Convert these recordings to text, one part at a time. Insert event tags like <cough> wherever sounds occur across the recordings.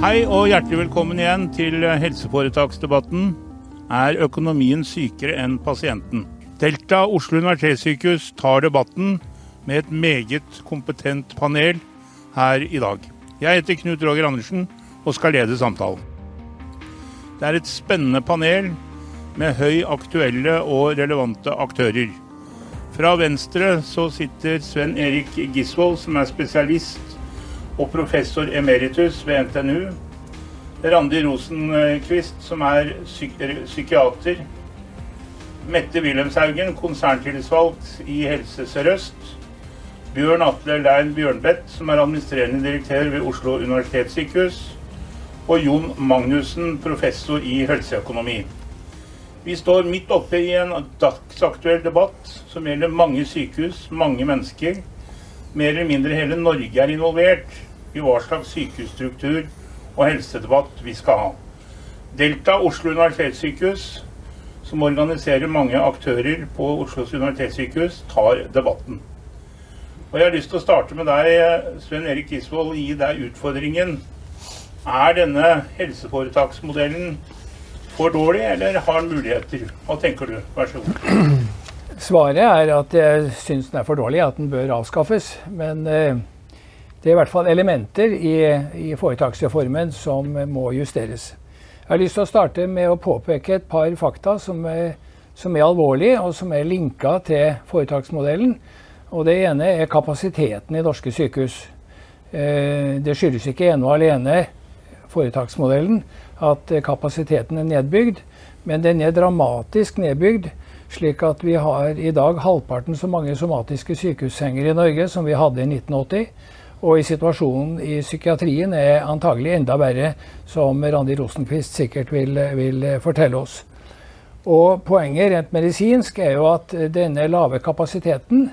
Hei og hjertelig velkommen igjen til helseforetaksdebatten. Er økonomien sykere enn pasienten? Delta Oslo universitetssykehus tar debatten med et meget kompetent panel her i dag. Jeg heter Knut Roger Andersen og skal lede samtalen. Det er et spennende panel med høy aktuelle og relevante aktører. Fra venstre så sitter Sven Erik Gisvold, som er spesialist og professor emeritus ved NTNU. Randi Rosenquist, som er psyk psykiater. Mette Wilhelmshaugen, konserntillitsvalgt i Helse Sør-Øst. Bjørn Atle Lein Bjørnbeth, som er administrerende direktør ved Oslo universitetssykehus. Og Jon Magnussen, professor i helseøkonomi. Vi står midt oppe i en dagsaktuell debatt som gjelder mange sykehus, mange mennesker. Mer eller mindre hele Norge er involvert i hva slags sykehusstruktur og helsedebatt vi skal ha. Delta Oslo universitetssykehus, som organiserer mange aktører på Oslos universitetssykehus, tar debatten. Og Jeg har lyst til å starte med deg, Sven Erik Gisvold, gi deg utfordringen. Er denne helseforetaksmodellen for dårlig, eller har den muligheter? Hva tenker du? Vær så god. <clears throat> Svaret er at jeg syns den er for dårlig, at den bør avskaffes. Men eh, det er i hvert fall elementer i, i foretaksreformen som må justeres. Jeg har lyst til å starte med å påpeke et par fakta som er, som er alvorlige, og som er linka til foretaksmodellen. Og Det ene er kapasiteten i norske sykehus. Eh, det skyldes ikke ene og alene foretaksmodellen at kapasiteten er nedbygd, men den er dramatisk nedbygd. Slik at vi har i dag halvparten så mange somatiske sykehussenger i Norge som vi hadde i 1980. Og i situasjonen i psykiatrien er antagelig enda verre, som Randi Rosenquist sikkert vil, vil fortelle oss. Og Poenget rent medisinsk er jo at denne lave kapasiteten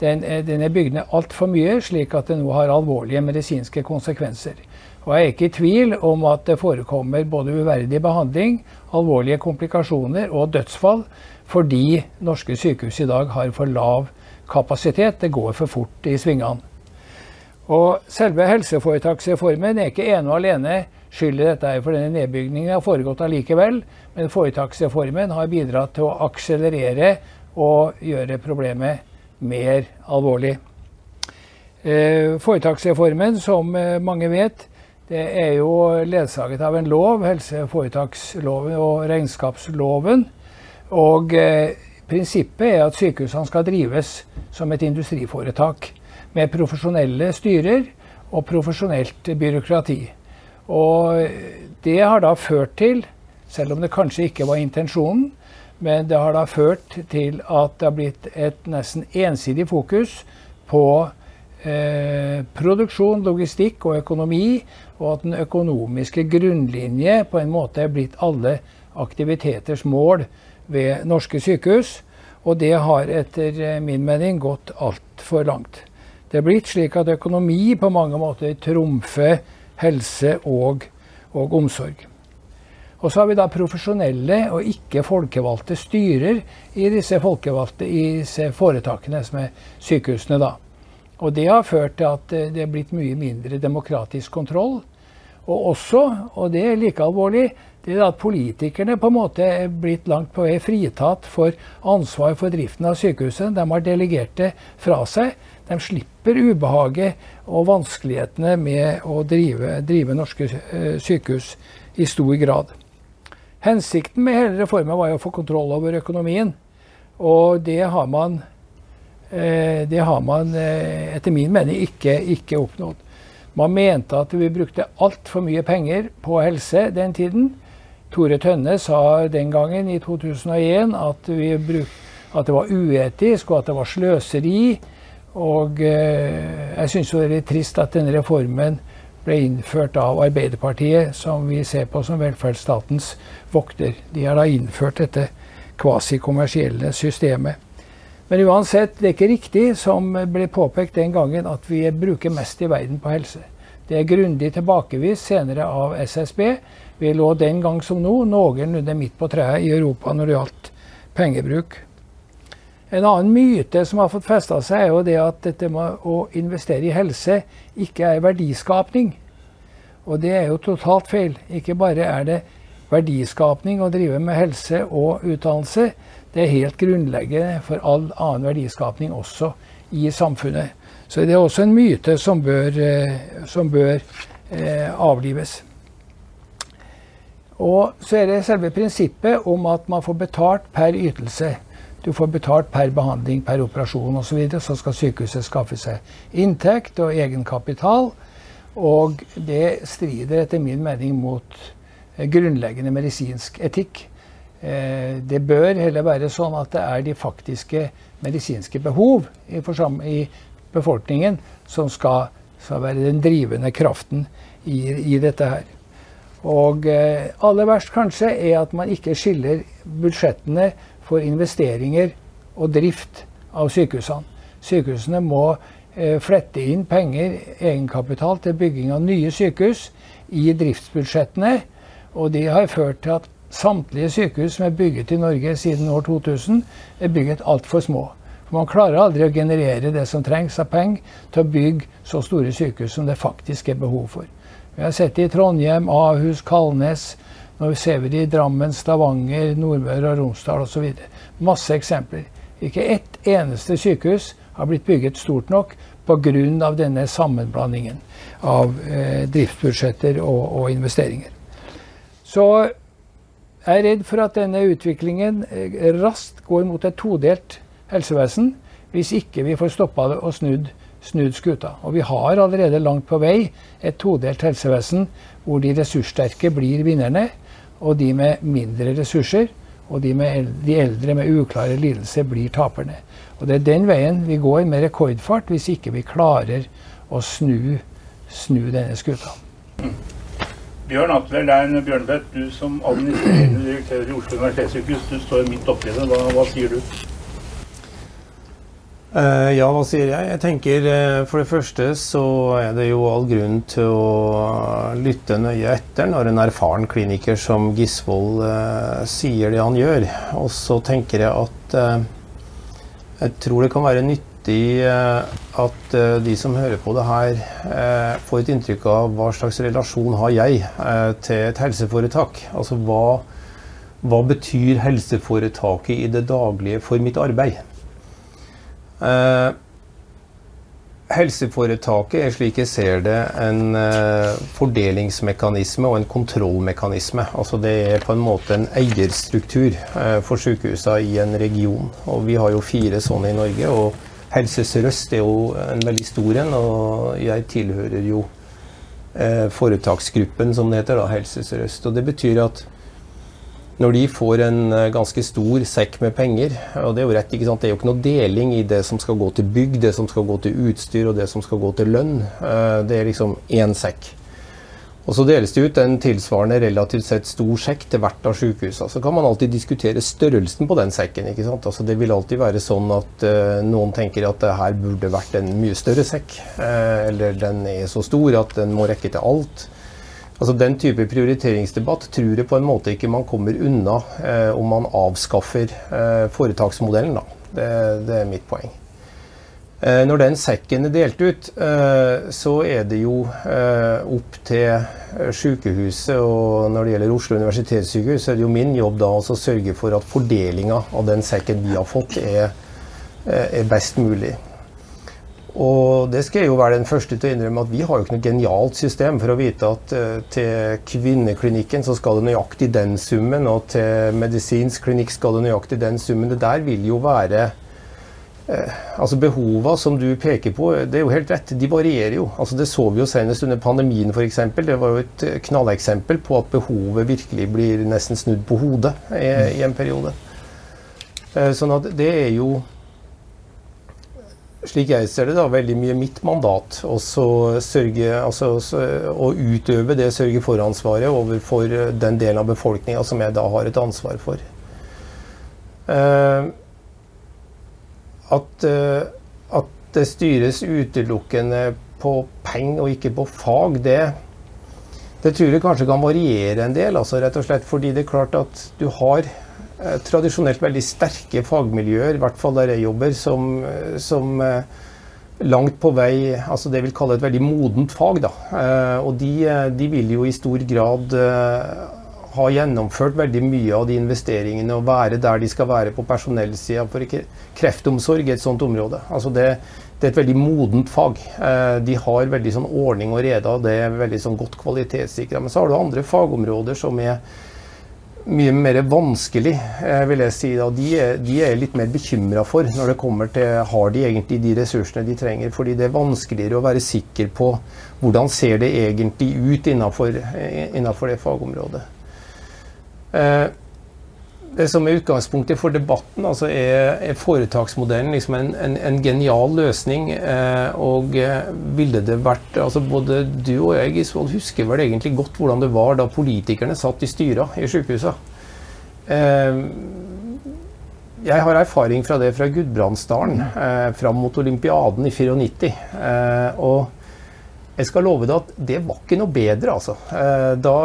den, den er bygd ned altfor mye, slik at det nå har alvorlige medisinske konsekvenser. Og Jeg er ikke i tvil om at det forekommer både uverdig behandling, alvorlige komplikasjoner og dødsfall fordi norske sykehus i dag har for lav kapasitet. Det går for fort i svingene. Og selve helseforetaksreformen er ikke ene og alene skyld i dette, for denne nedbyggingen har foregått allikevel. Men foretaksreformen har bidratt til å akselerere og gjøre problemet mer alvorlig. Eh, foretaksreformen, som eh, mange vet, det er jo ledsaget av en lov, helseforetaksloven og regnskapsloven. Og eh, prinsippet er at sykehusene skal drives som et industriforetak med profesjonelle styrer og profesjonelt byråkrati. Og det har da ført til, selv om det kanskje ikke var intensjonen, men det har da ført til at det har blitt et nesten ensidig fokus på eh, produksjon, logistikk og økonomi, og at den økonomiske grunnlinje på en måte er blitt alle aktiviteters mål ved norske sykehus. Og det har etter min mening gått altfor langt. Det er blitt slik at økonomi på mange måter trumfer helse og, og omsorg. Og så har vi da profesjonelle og ikke folkevalgte styrer i disse folkevalgte i disse foretakene, som er sykehusene. da. Og det har ført til at det er blitt mye mindre demokratisk kontroll. Og også, og det er like alvorlig, det er at politikerne på en måte er blitt langt på vei fritatt for ansvar for driften av sykehuset. De har delegert det fra seg. De slipper ubehaget og vanskelighetene med å drive, drive norske eh, sykehus i stor grad. Hensikten med hele reformen var å få kontroll over økonomien. Og det har man, eh, det har man eh, etter min mening ikke, ikke oppnådd. Man mente at vi brukte altfor mye penger på helse den tiden. Tore Tønne sa den gangen, i 2001, at, bruk, at det var uetisk og at det var sløseri. Og eh, jeg syns det er trist at denne reformen ble innført av Arbeiderpartiet, som vi ser på som velferdsstatens vokter. De har da innført dette kvasikommersielle systemet. Men uansett, det er ikke riktig som ble påpekt den gangen at vi bruker mest i verden på helse. Det er grundig tilbakevist senere av SSB. Vi lå den gang som nå noenlunde midt på treet i Europa når det gjaldt pengebruk. En annen myte som har fått festa seg, er jo det at dette med å investere i helse ikke er verdiskapning. Og det er jo totalt feil. Ikke bare er det verdiskapning å drive med helse og utdannelse. Det er helt grunnleggende for all annen verdiskapning også i samfunnet. Så det er også en myte som bør, eh, som bør eh, avlives. Og så er det selve prinsippet om at man får betalt per ytelse. Du får betalt per behandling, per operasjon osv. Så, videre, så skal sykehuset skaffe seg inntekt og egenkapital. Og det strider etter min mening mot eh, grunnleggende medisinsk etikk. Eh, det bør heller være sånn at det er de faktiske medisinske behov i, i befolkningen som skal, skal, være den drivende kraften i, i dette her. Og eh, aller verst kanskje er at man ikke skiller budsjettene for investeringer og drift av sykehusene. Sykehusene må eh, flette inn penger, egenkapital, til bygging av nye sykehus i driftsbudsjettene. Og det har ført til at samtlige sykehus som er bygget i Norge siden år 2000, er bygget altfor små. For Man klarer aldri å generere det som trengs av penger til å bygge så store sykehus som det faktisk er behov for. Vi har sett det i Trondheim, Ahus, Kalnes. Nå ser vi det i Drammen, Stavanger, Nordmøre og Romsdal osv. Masse eksempler. Ikke ett eneste sykehus har blitt bygget stort nok pga. denne sammenblandingen av eh, driftsbudsjetter og, og, investeringer. Så jeg er redd for at denne utviklingen eh, raskt går mot et todelt helsevesen hvis ikke vi får stoppa det og snudd, snudd skuta. Og vi har allerede langt på vei et todelt helsevesen hvor de ressurssterke blir vinnerne, og de med mindre ressurser og de, med, de eldre med uklare lidelser blir taperne. Og Det er den veien vi går med rekordfart hvis ikke vi klarer å snu, snu denne skuta. Bjørn Atle Lein Bjørnbeth, du som administrerende direktør i Oslo universitetssykehus, du står midt oppi det. Hva, hva sier du? Uh, ja, hva sier jeg? Jeg tenker uh, For det første så er det jo all grunn til å lytte nøye etter når en erfaren kliniker som Gisvold uh, sier det han gjør. Og så tenker jeg at jeg tror det kan være nyttig at de som hører på det her, får et inntrykk av hva slags relasjon har jeg til et helseforetak. Altså hva, hva betyr helseforetaket i det daglige for mitt arbeid? Eh, helseforetaket er slik jeg ser det en eh, fordelingsmekanisme og en kontrollmekanisme. Altså Det er på en måte en eierstruktur eh, for sykehusene i en region. Og Vi har jo fire sånne i Norge. og Helse Sør-Øst er jo en veldig stor en, og jeg tilhører jo foretaksgruppen som det heter, da, Helse Sør-Øst. Og Det betyr at når de får en eh, ganske stor sekk med penger og Det er jo rett, ikke sant? Det er jo ikke noe deling i det som skal gå til bygg, det som skal gå til utstyr og det som skal gå til lønn. Eh, det er liksom én sekk. Og Så deles det ut en tilsvarende relativt sett stor sekk til hvert av sykehusene. Så kan man alltid diskutere størrelsen på den sekken. ikke sant? Altså Det vil alltid være sånn at uh, noen tenker at det her burde vært en mye større sekk. Uh, eller den er så stor at den må rekke til alt. Altså Den type prioriteringsdebatt tror jeg på en måte ikke man kommer unna eh, om man avskaffer eh, foretaksmodellen. da. Det, det, er mitt poeng. Eh, når den sekken er delt ut, eh, så er det jo eh, opp til eh, sykehuset, og når det gjelder Oslo universitetssykehus, så er det jo min jobb da å sørge for at fordelinga av den sekken vi har fått, er, er best mulig. Og det skal jeg jo være den første til å innrømme at vi har jo ikke noe genialt system for å vite at uh, til kvinneklinikken så skal det nøyaktig den summen, og til medisinsk klinikk skal det nøyaktig den summen. Det der vil jo være uh, Altså Behova som du peker på, det er jo helt rett, de varierer jo. Altså Det så vi jo senest under pandemien f.eks. Det var jo et eh, knalleksempel på at behovet virkelig blir nesten snudd på hodet i, i en periode. Uh, sånn at det er jo slik jeg ser det, da, veldig mye mitt mandat. Også sørge, altså, å utøve det sørge-for-ansvaret overfor den delen av befolkninga som jeg da har et ansvar for. Uh, at, uh, at, det styres utelukkende på penger og ikke på fag, det, det tror jeg kanskje kan variere en del. Altså, rett og slett fordi det er klart at du har tradisjonelt veldig sterke fagmiljøer, i hvert fall der jeg jobber, som, som, eh, langt på vei altså det jeg vil kalle et veldig modent fag. Da. Eh, og de, de, vil jo i stor grad ha gjennomført veldig mye av de investeringene og være der de skal være på personellsida. For ikke kreftomsorg er et sånt område. Altså det, det, er et veldig modent fag. De har veldig sånn ordning og rede, og det er veldig sånn godt kvalitetssikra. Men så har du andre fagområder som er mye mer vanskelig, eh, vil jeg si. Og de de er litt mer bekymra for når det kommer til har de egentlig de ressursene de trenger. Fordi det er vanskeligere å være sikker på hvordan ser det egentlig ut innenfor, eh, innenfor det fagområdet. Det som er utgangspunktet for debatten, altså er, er foretaksmodellen liksom en, en, en, genial løsning. Eh, og eh, ville det vært altså Både du og jeg Gisvold, husker vel egentlig godt hvordan det var da politikerne satt i styra i sykehusene. Eh, jeg har erfaring fra det fra Gudbrandsdalen eh, fram mot olympiaden i 94. Eh, og jeg skal love deg at det var ikke noe bedre, altså. Eh, da,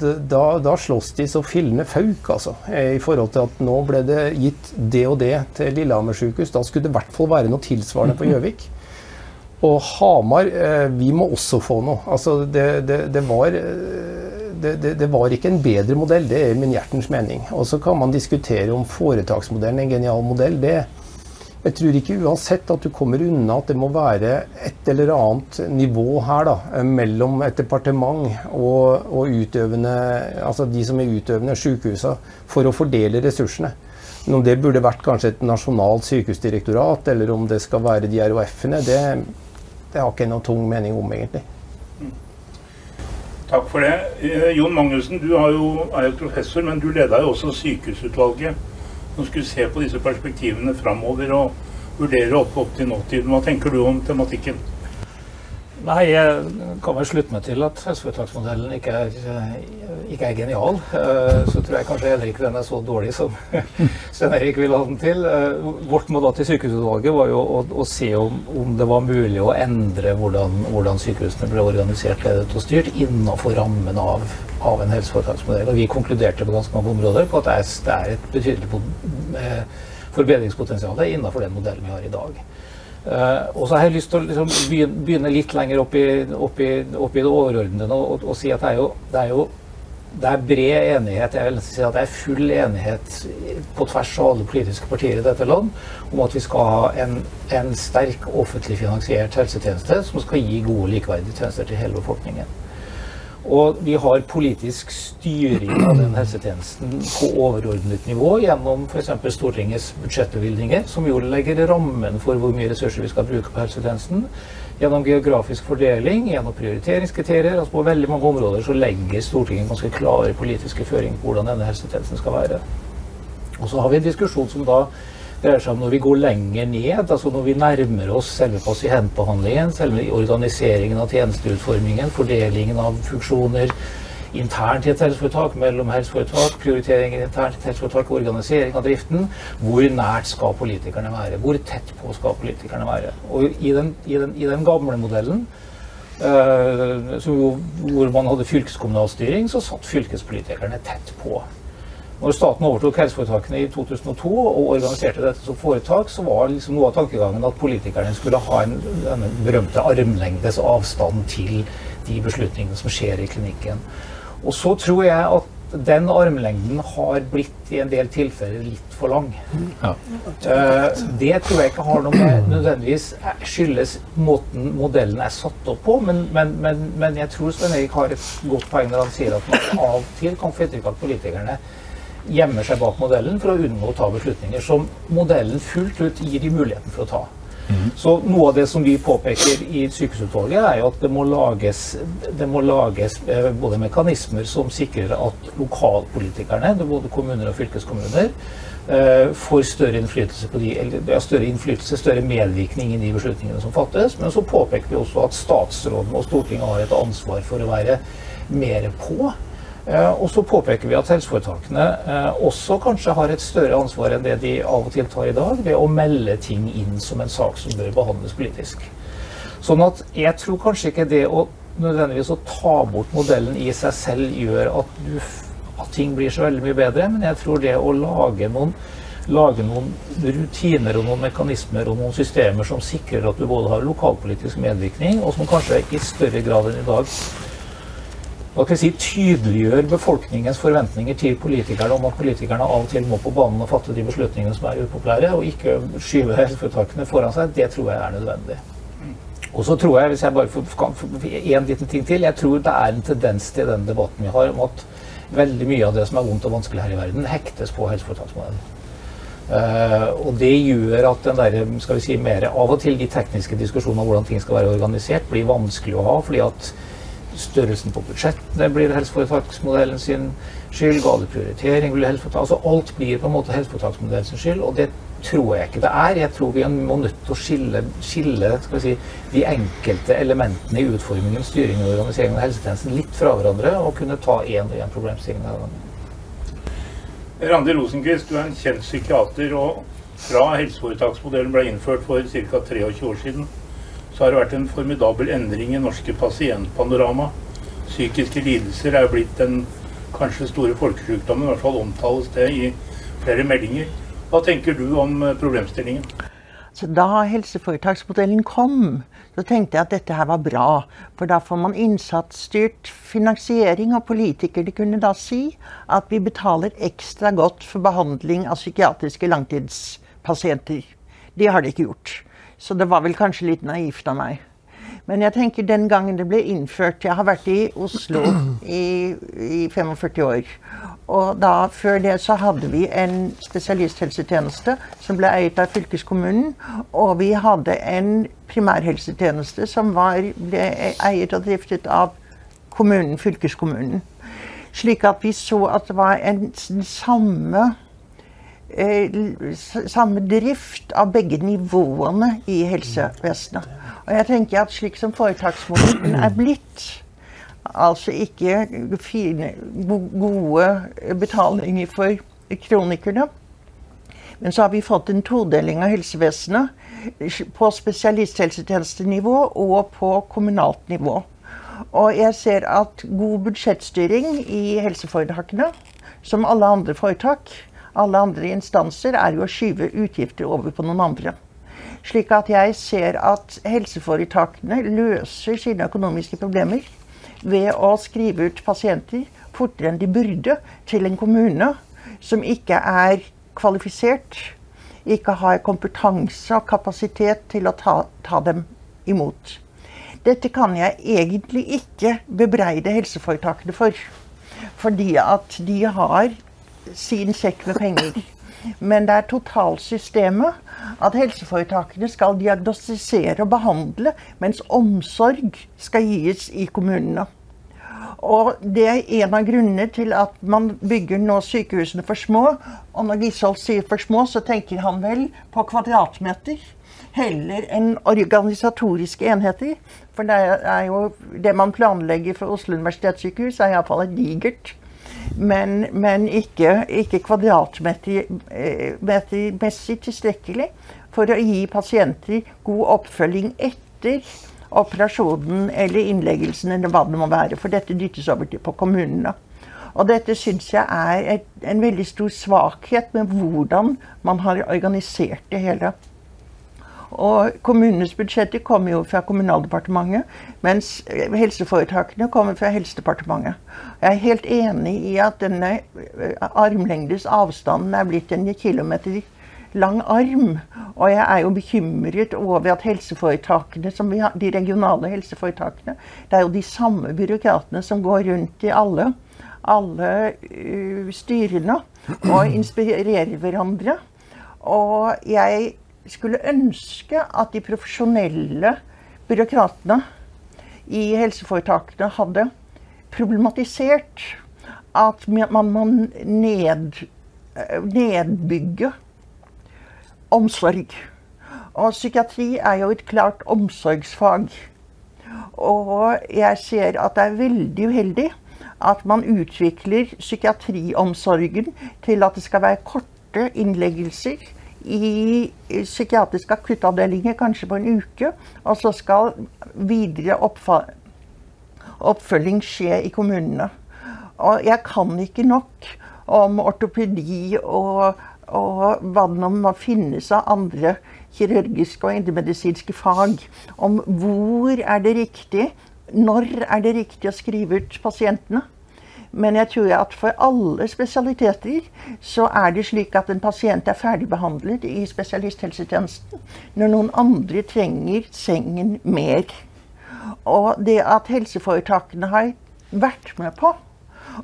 da, da slåss de så fillene fauk, altså. Eh, I forhold til at nå ble det gitt det og det til Lillehammer sykehus. Da skulle det i hvert fall være noe tilsvarende på Gjøvik. Og Hamar, eh, vi må også få noe. Altså, det, det, det var det, det, det, var ikke en bedre modell, det er min hjertens mening. Og så kan man diskutere om foretaksmodellen er en genial modell. Det, jeg tror ikke uansett at du kommer unna at det må være et eller annet nivå her da, mellom et departement og, og utøvende, altså de som er utøvende, sykehusene, for å fordele ressursene. Men om det burde vært kanskje et nasjonalt sykehusdirektorat, eller om det skal være de RHF-ene, det, det har ikke jeg noen tung mening om, egentlig. Takk for det. Eh, Jon Magnussen, du jo, er jo professor, men du leda jo også sykehusutvalget som skulle se på disse perspektivene framover og vurdere opp, opp til nåtiden. Hva tenker du om tematikken? Nei, jeg kan vel slutte meg til at helseforetaksmodellen ikke er, ikke er genial. Eh, så tror jeg kanskje heller ikke den er så dårlig som <laughs> Svein Erik vil ha den til. Eh, vårt mandat i sykehusutvalget var jo å, å se om, om, det var mulig å endre hvordan, hvordan, sykehusene ble organisert, ledet og styrt innenfor rammen av, av en helseforetaksmodell. Og vi konkluderte på ganske mange områder på at det er et betydelig eh, forbedringspotensial innenfor den modellen vi har i dag. Uh, og så har jeg lyst til å liksom, begynne litt lenger opp i, opp i, opp i det overordnede og, og, og, si at det er, jo, det er jo det er bred enighet, jeg vil si at det er full enighet på tvers av alle politiske partier i dette land om at vi skal ha en, en sterk offentlig finansiert helsetjeneste som skal gi gode, likeverdige tjenester til hele befolkningen. Og vi har politisk styring av den helsetjenesten på overordnet nivå gjennom f.eks. Stortingets budsjettbevilgninger, som jo legger rammen for hvor mye ressurser vi skal bruke på helsetjenesten. Gjennom geografisk fordeling, gjennom prioriteringskriterier. altså På veldig mange områder så legger Stortinget ganske klare politiske føringer på hvordan denne helsetjenesten skal være. Og så har vi en diskusjon som da dreier seg om når vi går lenger ned, altså når vi nærmer oss selve pasientbehandlingen, selve organiseringen av tjenesteutformingen, fordelingen av funksjoner internt i et helseforetak, mellom helseforetak, prioriteringer internt i et helseforetak, organisering av driften. Hvor nært skal politikerne være? Hvor tett på skal politikerne være? Og i den, i den, i den gamle modellen Uh, jo, hvor man hadde fylkeskommunal styring, så satt fylkespolitikerne tett på. Når staten overtok helseforetakene i 2002 og organiserte dette som foretak, så var liksom noe av tankegangen at politikerne skulle ha en, denne berømte armlengdes avstand til de beslutningene som skjer i klinikken. Og så tror jeg at den armlengden har blitt i en del tilfeller litt for lang. Ja. Uh, det tror jeg ikke har noe med nødvendigvis skyldes måten modellen er satt opp på, men, men, men, men jeg tror Svein Erik har et godt poeng når han sier at man av og til kan få inntrykk av at politikerne gjemmer seg bak modellen for å unngå å ta beslutninger som modellen fullt ut gir de muligheten for å ta. Så Noe av det som vi påpeker i sykehusutvalget, er jo at det må lages, det må lages eh, både mekanismer som sikrer at lokalpolitikerne, både kommuner og fylkeskommuner, eh, får større innflytelse, på de, eller, større innflytelse, større medvirkning i de beslutningene som fattes. Men så påpeker vi også at statsråden og Stortinget har et ansvar for å være mer på. Eh, og så påpeker vi at helseforetakene eh, også kanskje har et større ansvar enn det de av og til tar i dag, ved å melde ting inn som en sak som bør behandles politisk. Sånn at jeg tror kanskje ikke det å nødvendigvis å ta bort modellen i seg selv gjør at, du, at ting blir så veldig mye bedre, men jeg tror det å lage noen lage noen rutiner og noen mekanismer og noen systemer som sikrer at du både har lokalpolitisk medvirkning, og som kanskje i større grad enn i dag si, tydeliggjør befolkningens forventninger til politikerne om at politikerne av og til må på banen og fatte de beslutningene som er upopulære, og ikke skyve helseforetakene foran seg, det tror jeg er nødvendig. Og så tror jeg, hvis jeg bare får en liten ting til, jeg tror det er en tendens til den debatten vi har om at veldig mye av det som er vondt og vanskelig her i verden, hektes på helseforetaksmodellen. Uh, og det gjør at den der, skal vi si, mer av og til de tekniske diskusjonene om hvordan ting skal være organisert, blir vanskelig å ha. fordi at størrelsen på budsjettene blir helseforetaksmodellen sin skyld. Gale prioritering blir helseforetak. Altså alt blir på en måte helseforetaksmodellen sin skyld. Og det tror jeg ikke det er. Jeg tror vi må nødt til å skille, skille si, de enkelte elementene i utformingen, styringen og organiseringen av helsetjenesten litt fra hverandre, og kunne ta én og én problemstilling av gangen. Randi Rosenquist, du er en kjent psykiater. og Fra helseforetaksmodellen ble innført for ca. 23 år siden, så har det vært en formidabel endring i norske pasientpanorama. Psykiske lidelser er blitt den kanskje store folkesykdommen, i hvert fall omtales det i flere meldinger. Hva tenker du om eh, problemstillingen? Så da helseforetaksmodellen kom, så tenkte jeg at dette her var bra. For da får man innsatsstyrt finansiering, og politikerne kunne da si at vi betaler ekstra godt for behandling av psykiatriske langtidspasienter. Det har de ikke gjort. Så det var vel kanskje litt naivt av meg. Men jeg tenker den gangen det ble innført Jeg har vært i Oslo i, i 45 år. Og da, før det så hadde vi en spesialisthelsetjeneste som ble eiet av fylkeskommunen. Og vi hadde en primærhelsetjeneste som var, ble eiet og driftet av kommunen, fylkeskommunen. Slik at vi så at det var en samme, samme drift av begge nivåene i helsevesenet. Og jeg tenker at slik som foretaksmodellen er blitt, Altså ikke fine, gode betalinger for kronikerne. Men så har vi fått en todeling av helsevesenet på spesialisthelsetjenestenivå og på kommunalt nivå. Og jeg ser at god budsjettstyring i helseforetakene, som alle andre foretak, alle andre instanser, er jo å skyve utgifter over på noen andre. Slik at jeg ser at helseforetakene løser sine økonomiske problemer ved å skrive ut pasienter fortere enn de burde til en kommune som ikke er kvalifisert, ikke har kompetanse og kapasitet til å ta, ta dem imot. Dette kan jeg egentlig ikke bebreide helseforetakene for. Fordi at de har sin sekk med penger. Men det er totalsystemet at helseforetakene skal diagnostisere og behandle, mens omsorg skal gis i kommunene. Og det er en av grunnene til at man bygger nå sykehusene for små. Og når Gisholt sier for små, så tenker han vel på kvadratmeter heller enn organisatoriske enheter. For det er jo det man planlegger for Oslo universitetssykehus, er iallfall et digert men, men ikke, ikke kvadratmetermessig tilstrekkelig for å gi pasienter god oppfølging etter operasjonen eller innleggelsen eller hva det må være. For dette dyttes over til på kommunene. Og dette syns jeg er et, en veldig stor svakhet med hvordan man har organisert det hele. Og kommunenes budsjetter kommer jo fra Kommunaldepartementet, mens helseforetakene kommer fra Helsedepartementet. Jeg er helt enig i at denne eh, armlengdes avstanden er blitt en kilometer lang arm. Og jeg er jo bekymret over at helseforetakene, som vi har, de regionale helseforetakene, det er jo de samme byråkratene som går rundt i alle, alle uh, styrene og inspirerer hverandre. Og jeg skulle ønske at de profesjonelle byråkratene i helseforetakene hadde problematisert at man må ned, nedbygge omsorg. Og psykiatri er jo et klart omsorgsfag. Og jeg ser at det er veldig uheldig at man utvikler psykiatriomsorgen til at det skal være korte innleggelser i psykiatriske akuttavdelinger, kanskje på en uke. Og så skal videre oppfølging skje i kommunene. Og jeg kan ikke nok om ortopedi og og hva det må finnes av andre kirurgiske og indremedisinske fag om hvor er det riktig, når er det riktig å skrive ut pasientene. Men jeg tror at for alle spesialiteter så er det slik at en pasient er ferdigbehandlet i spesialisthelsetjenesten når noen andre trenger sengen mer. Og det at helseforetakene har vært med på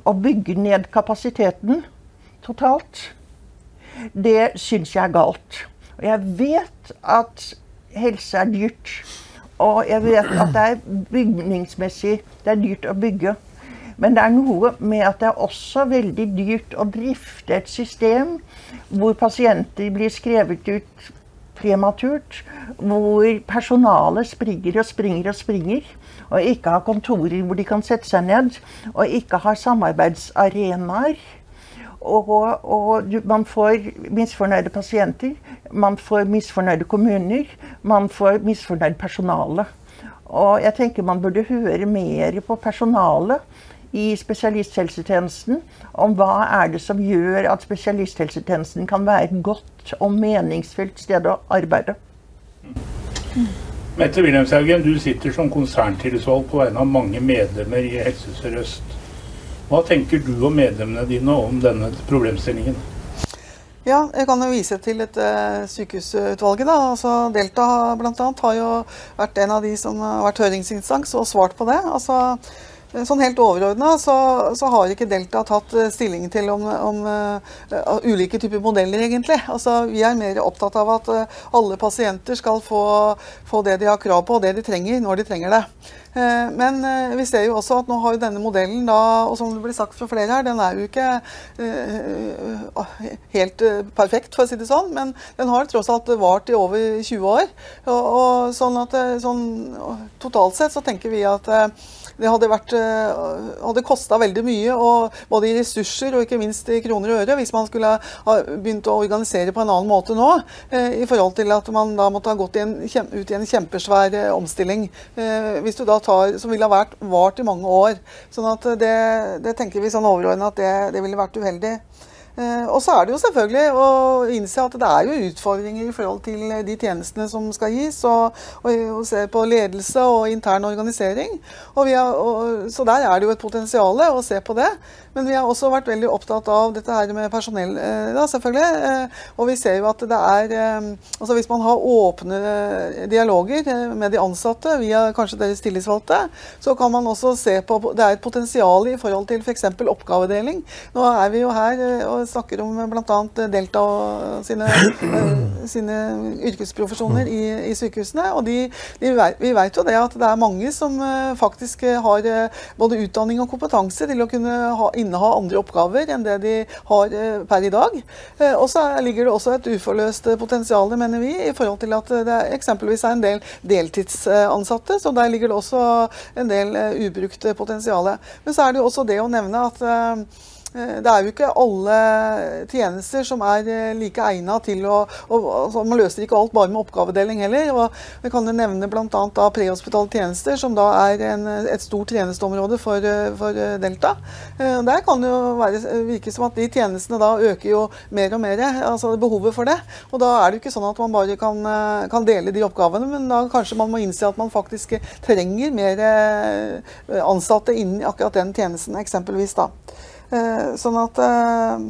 å bygge ned kapasiteten totalt, det syns jeg er galt. Og jeg vet at helse er dyrt. Og jeg vet at det er bygningsmessig det er dyrt å bygge. Men det er noe med at det er også veldig dyrt å drifte et system hvor pasienter blir skrevet ut prematurt, hvor personalet springer og springer og springer, og ikke har kontorer hvor de kan sette seg ned, og ikke har samarbeidsarenaer. Og, og, man får misfornøyde pasienter, man får misfornøyde kommuner, man får misfornøyd personale. Og jeg tenker man burde høre mer på personalet i spesialisthelsetjenesten om hva er det som gjør at spesialisthelsetjenesten kan være et godt og meningsfylt sted å arbeide. Mette Wilhelmshaugen, du sitter som konserntillitsvalgt på vegne av mange medlemmer i Helse Sør-Øst. Hva tenker du og medlemmene dine om denne problemstillingen? Ja, jeg kan jo vise til et uh, sykehusutvalget. da, altså Delta bl.a. har jo vært en av de som har vært høringsinstans og svart på det. altså Eh, sånn helt overordna så, så, har ikke Delta tatt eh, stilling til om, om uh, ulike typer modeller, egentlig. Altså, vi er mer opptatt av at uh, alle pasienter skal få, få, det de har krav på, og det de trenger, når de trenger det. Men vi ser jo også at nå har denne modellen, da, og som det blir sagt fra flere her, den er jo ikke helt perfekt, for å si det sånn. Men den har tross alt vart i over 20 år. Og, og sånn at, sånn, totalt sett så tenker vi at det hadde, vært, eh, hadde kosta veldig mye, både i ressurser og ikke minst i kroner og øre, hvis man skulle ha begynt å organisere på en annen måte nå, eh, i forhold til at man da måtte ha gått i en, ut i en kjempesvær eh, omstilling. Hvis du da tar, Som ville ha vært vart i mange år. sånn at det, det tenker vi sånn overordna at det, det ville vært uheldig. Eh, og så er det jo selvfølgelig å innse at det er jo utfordringer i forhold til de tjenestene som skal gis, og, og, se på ledelse og intern organisering. Og har, og, så der er det jo et potensial å se på det. Men vi har også vært veldig opptatt av dette her med personell, eh, da, selvfølgelig. Eh, og vi ser jo at det er Altså hvis man har åpne dialoger med de ansatte via kanskje deres tillitsvalgte, så kan man også se på Det er et potensial i forhold til f.eks. For oppgavedeling. Nå er vi jo her og snakker om bl.a. Delta og sine, eh, sine yrkesprofesjoner i, i, sykehusene. Og de, de, vi vet jo det at det er mange som eh, faktisk har eh, både utdanning og kompetanse til å kunne ha, inneha andre oppgaver enn det de har per i dag. Og så ligger det også et uforløst potensial, mener vi, i forhold til at det eksempelvis er en del deltidsansatte. Så der ligger det også en del ubrukt potensial. Men så er det jo også det å nevne at Eh, det er jo ikke alle tjenester som er eh, like egna til å og, altså Man løser ikke alt bare med oppgavedeling heller. og Vi kan jo nevne bl.a. prehospitale tjenester, som da er en, et stort tjenesteområde for, eh, for, Delta. Der kan det jo være, virke som at de tjenestene da øker jo mer og mer, altså behovet for det. Og da er det jo ikke sånn at man bare kan, kan dele de oppgavene, men da kanskje man må innse at man faktisk trenger mer ansatte innen akkurat den tjenesten, eksempelvis. da. Eh, sånn at eh,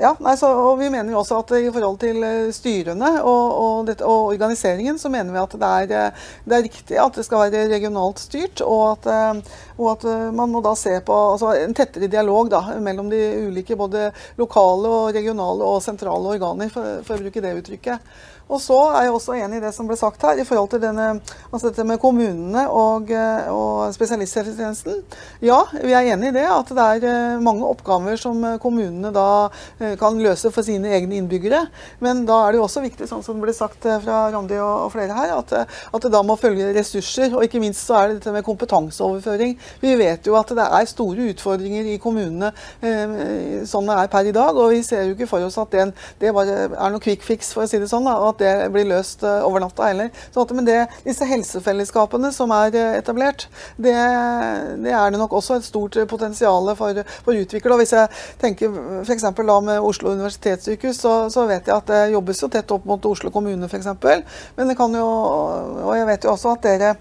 ja, nei, så, og Vi mener jo også at i forhold til eh, styrene og, og, dette, og organiseringen, så mener vi at det er, det er, riktig at det skal være regionalt styrt. Og at, og at man må da se på altså en tettere dialog da, mellom de ulike både lokale, og regionale og sentrale organer, for, for å bruke det uttrykket. Og så er jeg også enig i det som ble sagt her, i forhold til denne, altså dette med kommunene og, eh, og spesialisthelsetjenesten. Ja, vi er enig i det, at det er eh, mange oppgaver som eh, kommunene da kan løse for sine egne innbyggere. Men da er det jo også viktig, sånn som det ble sagt fra Randi og, flere her, at, at det da må følge ressurser. Og ikke minst så er det dette med kompetanseoverføring. Vi vet jo at det er store utfordringer i kommunene sånn det er per i dag. Og vi ser jo ikke for oss at det, det bare er noe quick fix, for å si det sånn. da, at det blir løst eh, over natta heller. Så men det, disse helsefellesskapene som er eh, etablert, det, det, er det nok også et stort potensial for, for å utvikle. Og hvis jeg tenker f.eks. da med Oslo universitetssykehus, så, så, vet jeg at det jobbes jo tett opp mot Oslo kommune f.eks. Men det kan jo, og jeg vet jo også at dere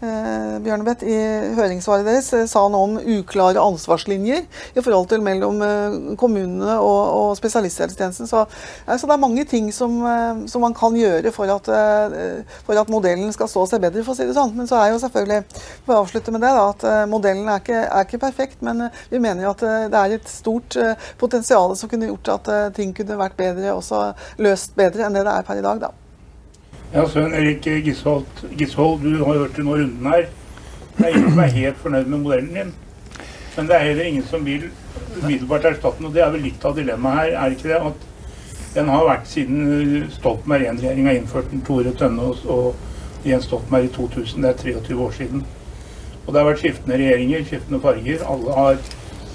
Bjørnebeth, i høringssvaret deres eh, sa noe om uklare ansvarslinjer i forhold til mellom eh, kommunene og, og spesialisthelsetjenesten. Så, så, det er mange ting som, eh, som man kan gjøre for at, eh, for at, modellen skal stå seg bedre, for å si det sånn. Men så er jo selvfølgelig, for å avslutte med det, da, at eh, modellen er ikke, er ikke perfekt. Men vi mener jo at det er et stort potensial som kunne gjort at ting kunne vært bedre, også løst bedre enn det det er per i dag. da. Ja, Søren Erik Gishold, Gishold, du har hørt nå runden her. Det er ingen som er helt fornøyd med modellen din. Men det er heller ingen som vil umiddelbart erstatte den. Og det er vel litt av dilemmaet her, er ikke det? At den har vært siden Stoltenberg I-regjeringa innførte den, Tore Tønneås og Jens Stoltenberg i 2000. Det er 23 år siden. Og det har vært skiftende regjeringer, skiftende farger. Alle har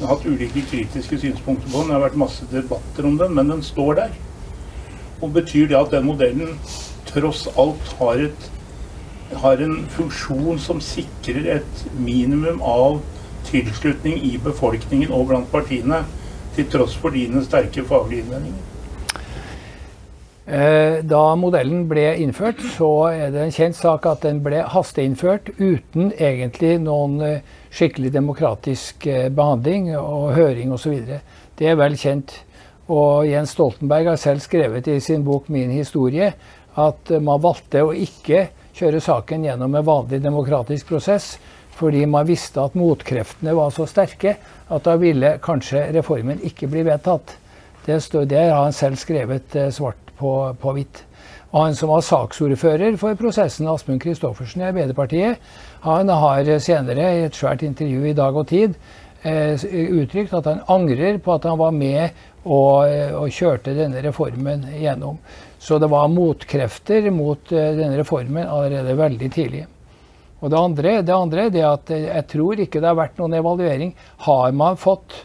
hatt ulike kritiske synspunkter på den. Det har vært masse debatter om den, men den står der. Og betyr det at den modellen tross alt har, et, har en funksjon som sikrer et minimum av tilslutning i befolkningen og blant partiene, til tross for dine sterke faglige innvendinger? Eh, da modellen ble innført, så er det en kjent sak at den ble hasteinnført uten egentlig noen eh, skikkelig demokratisk eh, behandling og høring osv. Det er vel kjent. Og Jens Stoltenberg har selv skrevet i sin bok 'Min historie' at man valgte å ikke kjøre saken gjennom en vanlig demokratisk prosess, fordi man visste at motkreftene var så sterke at da ville kanskje reformen ikke bli vedtatt. Det, stod, det har han selv skrevet eh, svart på, på hvitt. Og han som var saksordfører for prosessen, Asmund Kristoffersen i Arbeiderpartiet, han har senere i et svært intervju i Dag og Tid eh, uttrykt at han angrer på at han var med og, eh, og kjørte denne reformen gjennom. Så det var motkrefter mot eh, denne reformen allerede veldig tidlig. Og det andre, det andre er at eh, jeg tror ikke det har vært noen evaluering. Har man fått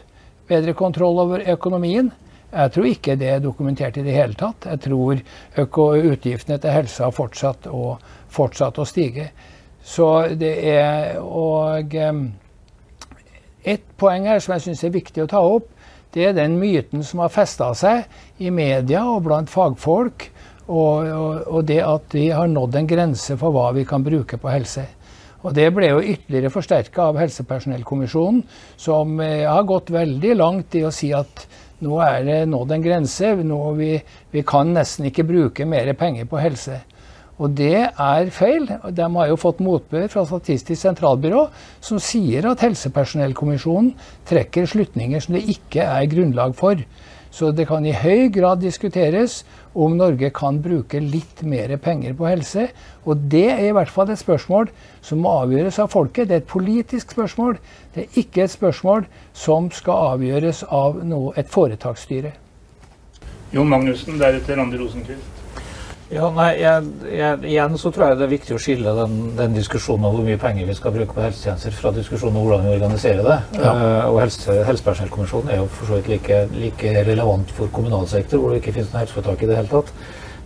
bedre kontroll over økonomien? Jeg tror ikke det er dokumentert i det hele tatt. Jeg tror utgiftene til helse har fortsatt fortsatt å stige. Så det er Og um, et poeng her som jeg syns er viktig å ta opp, det er den myten som har festa seg i media og blant fagfolk, og, og, og, det at vi har nådd en grense for hva vi kan bruke på helse. Og Det ble jo ytterligere forsterka av Helsepersonellkommisjonen, som eh, har gått veldig langt i å si at nå er det nådd en grense. Nå vi, vi kan nesten ikke bruke mer penger på helse. Og det er feil. De har jo fått motbør fra Statistisk sentralbyrå, som sier at Helsepersonellkommisjonen trekker slutninger som det ikke er grunnlag for. Så det kan i høy grad diskuteres om Norge kan bruke litt mer penger på helse. Og det er i hvert fall et spørsmål som må avgjøres av folket. Det er et politisk spørsmål. Det er ikke et spørsmål som skal avgjøres av noe, et foretaksstyre. Jon Magnussen, deretter Randi Rosenquist. Ja, nei, jeg, jeg, Igjen så tror jeg det er viktig å skille den, den, diskusjonen om hvor mye penger vi skal bruke på helsetjenester, fra diskusjonen om hvordan vi organiserer det. Ja. Uh, og helse, Helsepersonellkommisjonen er jo for så vidt like, like, relevant for kommunal sektor, hvor det ikke finnes noe helseforetak i det hele tatt.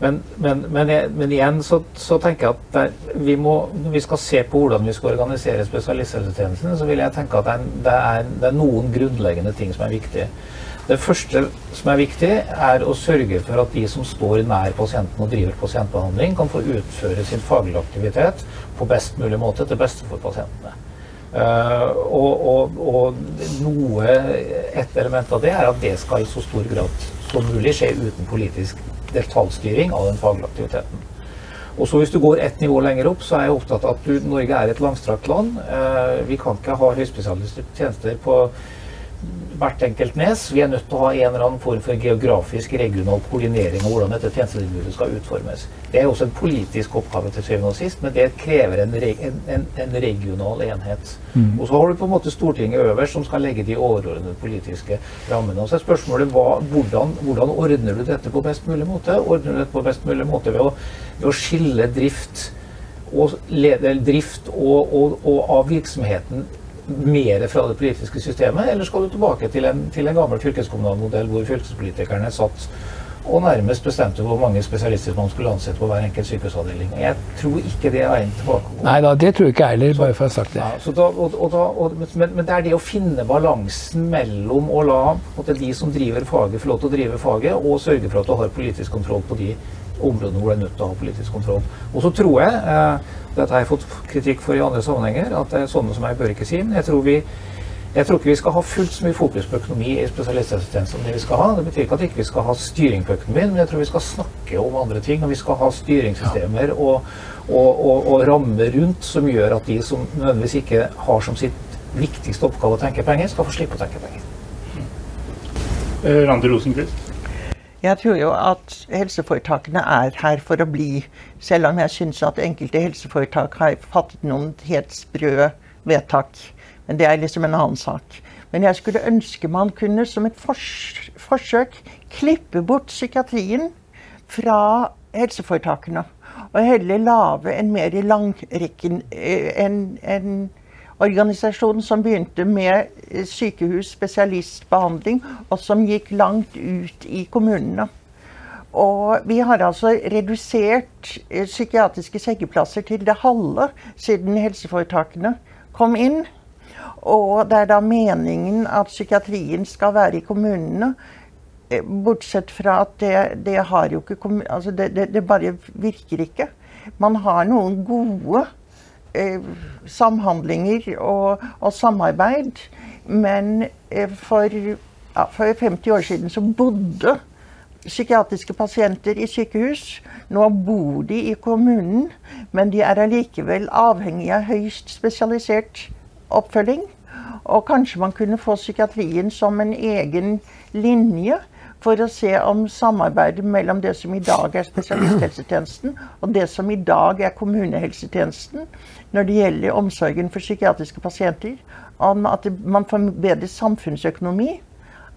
Men, men, men, men igjen så, så, tenker jeg at der, vi må, når vi skal se på hvordan vi skal organisere spesialisthelsetjenestene, så vil jeg tenke at det er, det er, det er noen grunnleggende ting som er viktige. Det første som er viktig, er å sørge for at de som står nær pasienten og driver pasientbehandling, kan få utføre sin faglige aktivitet på best mulig måte til beste for pasientene. Uh, og, og, og, noe, Et element av det er at det skal i så stor grad som mulig skje uten politisk detaljstyring av den faglige aktiviteten. Og så Hvis du går ett nivå lenger opp, så er jeg opptatt av at du, Norge er et langstrakt land. Uh, vi kan ikke ha høyspesialiserte tjenester på hvert enkelt nes. Vi er nødt til å ha en eller annen form for geografisk regional koordinering av hvordan dette tjenestetilbudet skal utformes. Det er også en politisk oppgave til syvende og sist, men det krever en, en, en regional enhet. Mm. Og så har du på en måte Stortinget øverst, som skal legge de overordnede politiske rammene. Og så er spørsmålet hva, hvordan, hvordan, ordner du dette på best mulig måte? Ordner du dette på best mulig måte ved å, ved å skille drift og, drift og, og, og av virksomheten mer fra det politiske systemet, eller skal du tilbake til en, til en gammel fylkeskommunal modell hvor fylkespolitikerne satt og nærmest bestemte hvor mange spesialister man skulle ansette på hver enkelt sykehusavdeling. Jeg tror ikke det er veien tilbake. Nei da, det tror ikke jeg heller, bare for å ha sagt det. Ja, da, og, og da, og, men, men, det er det å finne balansen mellom å la de som driver faget, få lov til å drive faget, og sørge for at du har politisk kontroll på de områdene hvor du er nødt til å ha politisk kontroll. Og så tror jeg, eh, dette har jeg fått kritikk for i andre sammenhenger, at det er sånne som jeg bør ikke si, men jeg tror vi jeg tror ikke vi skal ha fullt så mye fokus på økonomi i spesialisthelsetjenesten som det vi skal ha. Det betyr ikke at vi ikke skal ha styring på økonomien, men jeg tror vi skal snakke om andre ting. Og vi skal ha styringssystemer og, og, og, og rammer rundt som gjør at de som nødvendigvis ikke har som sitt viktigste oppgave å tenke penger, skal få slippe å tenke penger. Eh, Randi Rosenquist? Jeg tror jo at helseforetakene er her for å bli, selv om jeg syns at enkelte helseforetak har fattet noen helt sprø vedtak. Men det er liksom en annen sak. Men jeg skulle ønske man kunne som et fors forsøk klippe bort psykiatrien fra helseforetakene. Og heller lage en mer langrekken eh, en, en organisasjon som begynte med sykehus, spesialistbehandling, og som gikk langt ut i kommunene. Og vi har altså redusert eh, psykiatriske sengeplasser til det halve siden helseforetakene kom inn. Og det er da meningen at psykiatrien skal være i kommunene. Eh, bortsett fra at det, det har jo ikke altså det, det, det, bare virker ikke. Man har noen gode eh, samhandlinger og, og, samarbeid, men eh, for, ja, for 50 år siden så bodde psykiatriske pasienter i sykehus. Nå bor de i kommunen, men de er allikevel avhengig av høyst spesialisert oppfølging. Og kanskje man kunne få psykiatrien som en egen linje for å se om samarbeidet mellom det som i dag er spesialisthelsetjenesten, og det som i dag er kommunehelsetjenesten når det gjelder omsorgen for psykiatriske pasienter, om at man får bedre samfunnsøkonomi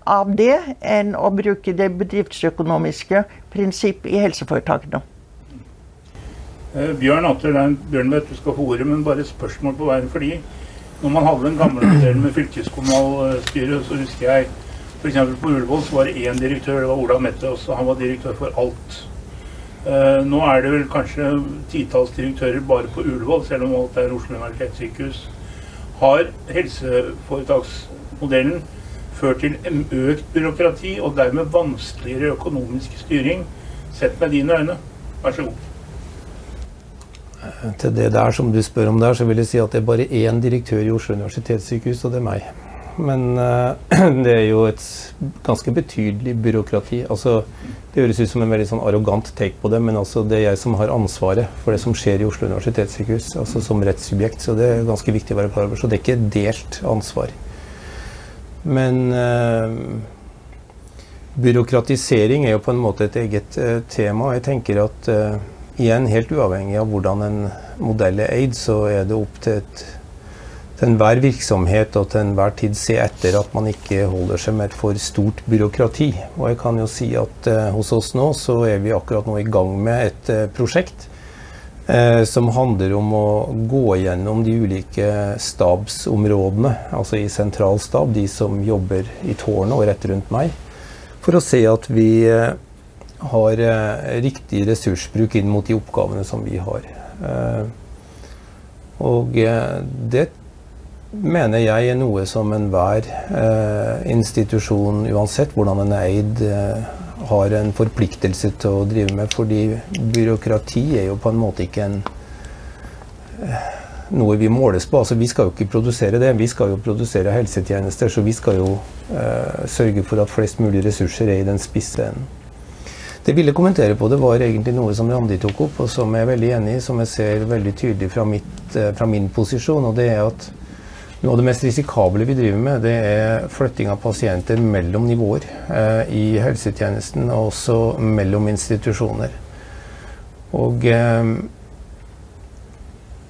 av det enn å bruke det bedriftsøkonomiske prinsipp i helseforetakene. Eh, Bjørn Atter, det er en Bjørn vet du skal få ordet, men bare et spørsmål på veien fordi. Når man hadde den gamle modellen med fylkeskommunalstyret, så husker jeg f.eks. på Ullevål så var det én direktør, det var Ola Mette. Også, han var direktør for alt. Uh, nå er det vel kanskje titalls direktører bare på Ullevål, selv om alt er Oslo universitetssykehus. Har helseforetaksmodellen ført til økt byråkrati og dermed vanskeligere økonomisk styring, sett med dine øyne? Vær så god. Til det der som du spør om der, så vil jeg si at det er bare én direktør i Oslo universitetssykehus, og det er meg. Men uh, <clears throat> det er jo et ganske betydelig byråkrati. Altså, det høres ut som en veldig sånn arrogant take på det, men altså, det er jeg som har ansvaret for det som skjer i Oslo universitetssykehus, altså som rettssubjekt. Så det er ganske viktig å være klar over. Så det er ikke delt ansvar. Men uh, byråkratisering er jo på en måte et eget uh, tema. Jeg tenker at igjen, helt uavhengig av hvordan en modell er eid, så er det opp til, et, til enhver virksomhet og til enhver tid se etter at man ikke holder seg med et for stort byråkrati. Og jeg kan jo si at eh, hos oss nå så er vi akkurat nå i gang med et eh, prosjekt eh, som handler om å gå gjennom de ulike stabsområdene, altså i sentral stab, de som jobber i tårnet og rett rundt meg, for å se at vi eh, har eh, riktig ressursbruk inn mot de oppgavene som vi har. Eh, og det mener jeg er noe som enhver eh, institusjon, uansett hvordan den er eid, eh, har en forpliktelse til å drive med. Fordi byråkrati er jo på en måte ikke en eh, noe vi måles på. Altså, vi skal jo ikke produsere det, vi skal jo produsere helsetjenester. Så vi skal jo sørge for at flest mulig ressurser er i den spisse enden. Det jeg ville kommentere på det, var egentlig noe som Randi tok opp, og som jeg er veldig enig i, som jeg ser veldig tydelig fra, mitt, eh, fra min posisjon. og det er at noe av det mest risikable vi driver med, det er flytting av pasienter mellom nivåer eh, i helsetjenesten, og også mellom institusjoner. Og eh,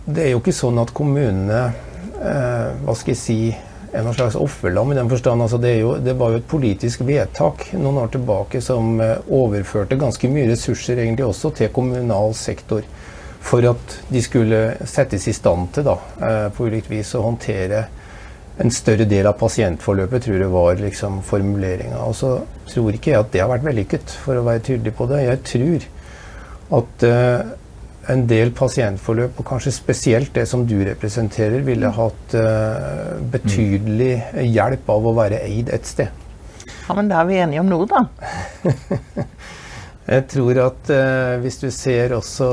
det er jo ikke sånn at kommunene eh, Hva skal jeg si er noen slags offerlam i den forstand. Altså det, jo, det, var jo et politisk vedtak noen år tilbake som eh, overførte ganske mye ressurser egentlig også til kommunal sektor. For at de skulle settes i stand til da, eh, på ulikt vis å håndtere en større del av pasientforløpet, tror jeg var liksom formuleringa. Og så tror ikke jeg at det har vært vellykket, for å være tydelig på det. Jeg tror at uh, en del pasientforløp, og kanskje spesielt det som du representerer, ville hatt uh, betydelig hjelp av å være eid et sted. Ja, Men da er vi enige om noe, da. <laughs> jeg tror at eh, hvis du ser også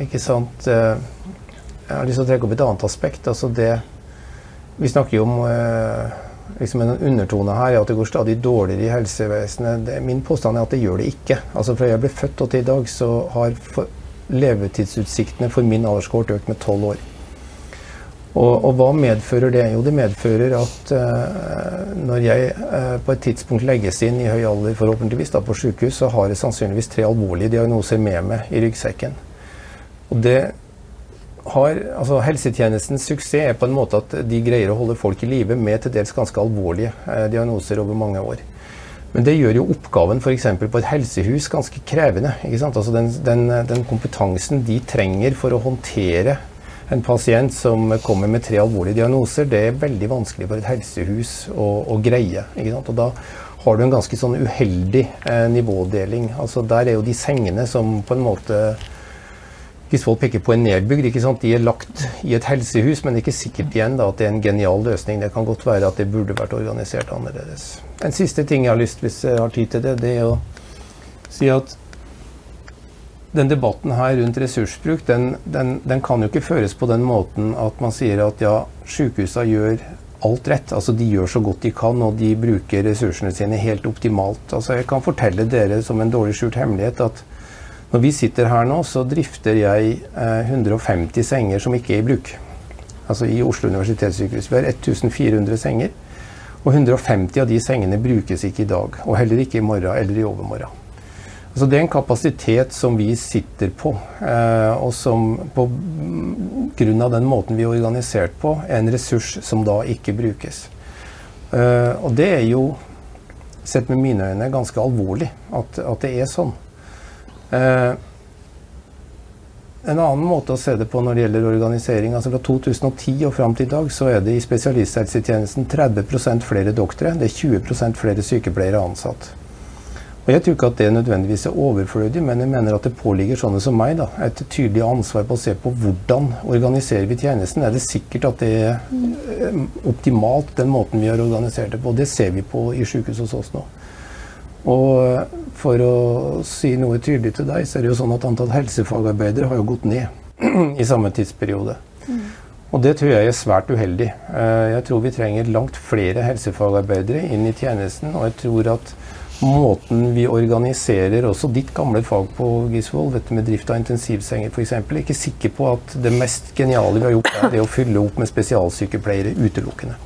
Ikke sant Jeg har lyst til å trekke opp et annet aspekt. altså det vi snakker jo om eh, liksom en undertone her at det går stadig dårligere i helsevesenet. Det, min påstand er at det gjør det ikke. Altså Fra jeg ble født og til i dag, så har for, levetidsutsiktene for min alderskort økt med tolv år. Og, og, hva medfører det? Jo, det medfører at uh, når jeg uh, på et tidspunkt legges inn i høy alder, forhåpentligvis da på sykehus, så har jeg sannsynligvis tre alvorlige diagnoser med meg i ryggsekken. Og det har, altså Helsetjenestens suksess er på en måte at de greier å holde folk i live med til dels ganske alvorlige eh, diagnoser over mange år. Men det gjør jo oppgaven f.eks. på et helsehus ganske krevende. Altså den, den, den, kompetansen de trenger for å håndtere en pasient som kommer med tre alvorlige diagnoser, det er veldig vanskelig for et helsehus å, å greie. Og da har du en ganske sånn uheldig eh, nivådeling. Altså Der er jo de sengene som på en måte hvis folk peker på en nedbygd. De er lagt i et helsehus, men det er ikke sikkert igjen da, at det er en genial løsning. Det kan godt være at det burde vært organisert annerledes. En siste ting jeg har lyst hvis jeg har tid til det, det er å si at den debatten her rundt ressursbruk, den, den, den kan jo ikke føres på den måten at man sier at ja, sykehusene gjør alt rett. Altså De gjør så godt de kan, og de bruker ressursene sine helt optimalt. Altså Jeg kan fortelle dere som en dårlig skjult hemmelighet at når vi sitter her nå, så drifter jeg eh, 150 senger som ikke er i bruk. Altså i Oslo universitetssykehus. Vi har 1400 senger. Og 150 av de sengene brukes ikke i dag. Og heller ikke i morgen eller i overmorgen. Altså det er en kapasitet som vi sitter på, eh, og som på grunn av den måten vi er organisert på, er en ressurs som da ikke brukes. Eh, og det er jo, sett med mine øyne, ganske alvorlig at, at det er sånn. Eh, en annen måte å se det på når det gjelder organisering, altså Fra 2010 og fram til i dag så er det i spesialisthelsetjenesten 30% flere doktere, det er 20% flere sykepleiere ansatt. Og Jeg tror ikke at det nødvendigvis er overflødig, men jeg mener at det påligger sånne som meg da, et tydelig ansvar på å se på hvordan organiserer vi tjenesten. Er det sikkert at det er eh, optimalt den måten vi har organisert det på? Det ser vi på i sykehus hos oss nå. Og for å si noe tydelig til deg, så er det jo sånn at antall helsefagarbeidere har jo gått ned <clears throat> i samme tidsperiode. Mm. Og det tror jeg er svært uheldig. Eh, jeg tror vi trenger langt flere helsefagarbeidere inn i tjenesten. Og jeg tror at måten vi organiserer også ditt gamle fag på Gisvold, dette med drift av intensivsenger f.eks., er ikke sikker på at det mest geniale vi har gjort, er det å fylle opp med spesialsykepleiere utelukkende.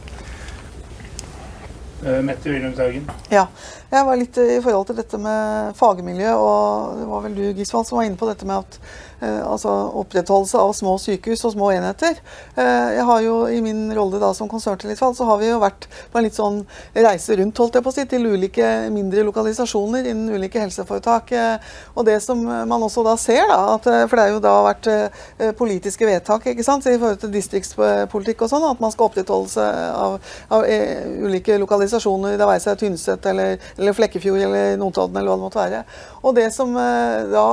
Uh, Mette Wilhelmshaugen. Ja. Jeg var litt i forhold til dette med fagmiljø, og det var vel du Gisvold, som var inne på dette med at Eh, altså opprettholdelse av små sykehus og små enheter. Eh, jeg har jo I min rolle da som konserntillitsvalgt så har vi jo vært på en litt sånn reise rundt holdt jeg på å si, til ulike mindre lokalisasjoner innen ulike helseforetak. Eh, og det som man også da ser, da, at, for det har jo da vært politiske vedtak ikke sant, i forhold til distriktspolitikk og sånn, at man skal opprettholdelse av, av ulike lokalisasjoner, det være seg Tynset eller, eller Flekkefjord eller Notodden eller hva det måtte være. Og det som da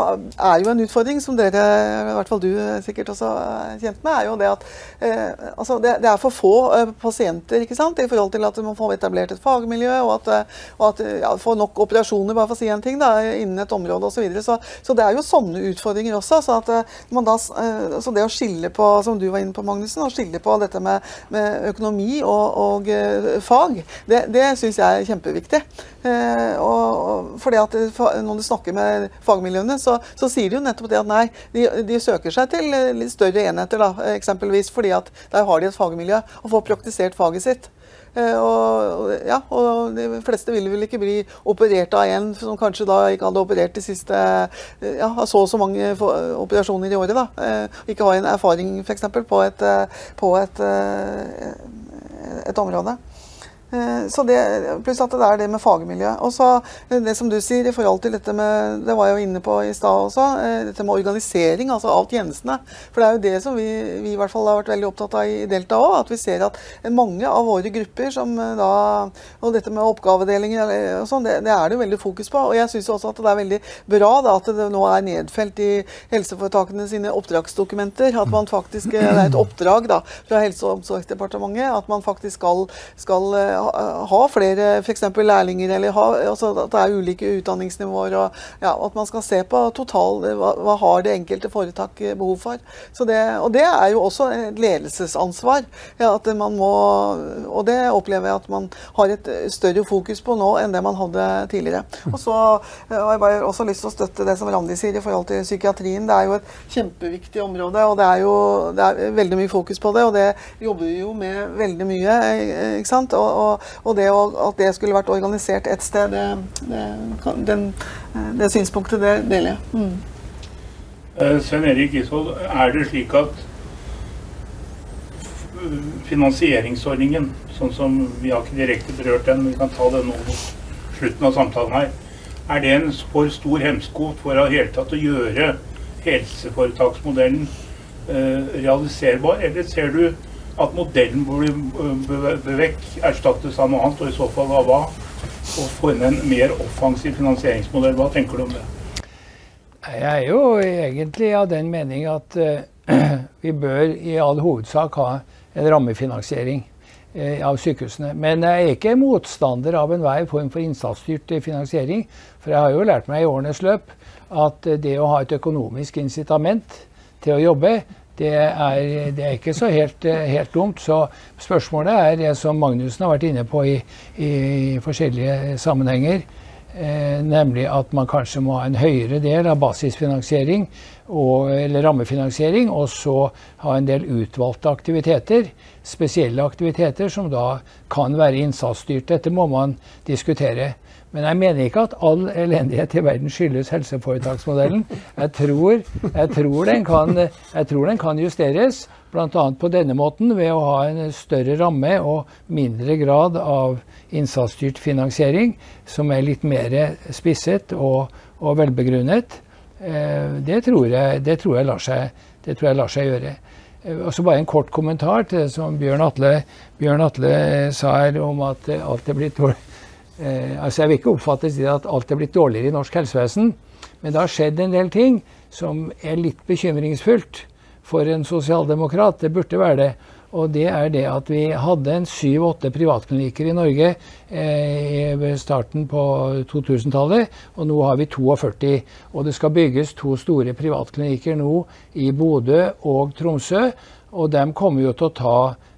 er jo en utfordring som dere i hvert fall du sikkert også er kjent med, er jo det at eh, altså det, det, er for få eh, pasienter ikke sant, i forhold til at man får etablert et fagmiljø, og at, eh, og at ja, får nok operasjoner, bare for å si en ting, da, innen et område osv. Så, videre. så Så det er jo sånne utfordringer også. så at eh, da, eh, så det å skille på, som du var inne på, Magnussen, å skille på dette med, med økonomi og, og fag, det, det syns jeg er kjempeviktig. Eh, og, fordi at Når du snakker med fagmiljøene, så, så sier de jo nettopp det at nei, de, de, søker seg til litt større enheter, da, eksempelvis fordi at der har de et fagmiljø og får praktisert faget sitt. Eh, og, ja, og de fleste ville vel ikke bli operert av en som kanskje da ikke hadde operert de siste eh, ja, så og så mange operasjoner i året. da. Eh, ikke har en erfaring f.eks. på, et, på et, et område. Eh, så det, pluss at det er det med fagmiljø. Og så eh, det som du sier i forhold til dette med Det var jeg jo inne på i stad også. Eh, dette med organisering altså av tjenestene. For det er jo det som vi, vi i hvert fall har vært veldig opptatt av i Delta òg. At vi ser at mange av våre grupper som da Og dette med oppgavedelinger og sånn, det, det, er det jo veldig fokus på. Og jeg syns også at det er veldig bra da, at det nå er nedfelt i helseforetakene sine oppdragsdokumenter. At man faktisk Det er et oppdrag da fra Helse- og omsorgsdepartementet at man faktisk skal, skal ha flere f.eks. lærlinger, eller ha, altså at det er ulike utdanningsnivåer. Og ja, at man skal se på total hva, hva har det enkelte foretak behov for. Det, og det er jo også et ledelsesansvar. Ja, at man må, og det opplever jeg at man har et større fokus på nå enn det man hadde tidligere. Og så har jeg bare også lyst til å støtte det som Randi sier i forhold til psykiatrien. Det er jo et kjempeviktig område, og det er jo det er veldig mye fokus på det. Og det jobber vi jo med veldig mye. ikke sant? Og, og, og det å, at det skulle vært organisert ett sted, det, det, den, det, synspunktet det deler jeg. Mm. Uh, Svein Erik Isvold, er det slik at finansieringsordningen, sånn som vi har ikke direkte berørt den, vi kan ta den nå mot slutten av samtalen her, er det en for stor hemsko for å hele tatt å gjøre helseforetaksmodellen eh, realiserbar, eller ser du at modellen bør vekk, erstattes av noe annet, og i så fall av hva? Og få inn en mer offensiv finansieringsmodell. Hva tenker du om det? Jeg er jo egentlig av den mening at uh, <clears throat> vi bør i all hovedsak ha en rammefinansiering uh, av sykehusene. Men jeg er ikke motstander av enhver form for innsatsstyrt finansiering. For jeg har jo lært meg i årenes løp at det å ha et økonomisk incitament til å jobbe, det er, det er, ikke så helt, helt, dumt. Så spørsmålet er det som Magnussen har vært inne på i, i forskjellige sammenhenger. Eh, nemlig at man kanskje må ha en høyere del av basisfinansiering og, eller rammefinansiering, og så ha en del utvalgte aktiviteter, spesielle aktiviteter, som da kan være innsatsstyrt. Dette må man diskutere. Men jeg mener ikke at all elendighet i verden skyldes helseforetaksmodellen. Jeg tror, jeg tror, den, kan, jeg tror den kan justeres, bl.a. på denne måten ved å ha en større ramme og mindre grad av innsatsstyrt finansiering, som er litt mer spisset og, og velbegrunnet. Eh, det tror, jeg, det, tror seg, det tror, jeg, lar seg, gjøre. Eh, og så bare en kort kommentar til det som Bjørn Atle, Bjørn Atle sa her om at alt er blitt dårlig Eh, altså Jeg vil ikke oppfatte det at alt er blitt dårligere i norsk helsevesen, men det har skjedd en del ting som er litt bekymringsfullt for en sosialdemokrat. Det burde være det. Og det er det at vi hadde en syv-åtte privatklinikker i Norge eh, ved starten på 2000-tallet, og nå har vi 42. Og det skal bygges to store privatklinikker nå i Bodø og Tromsø, og de kommer jo til å ta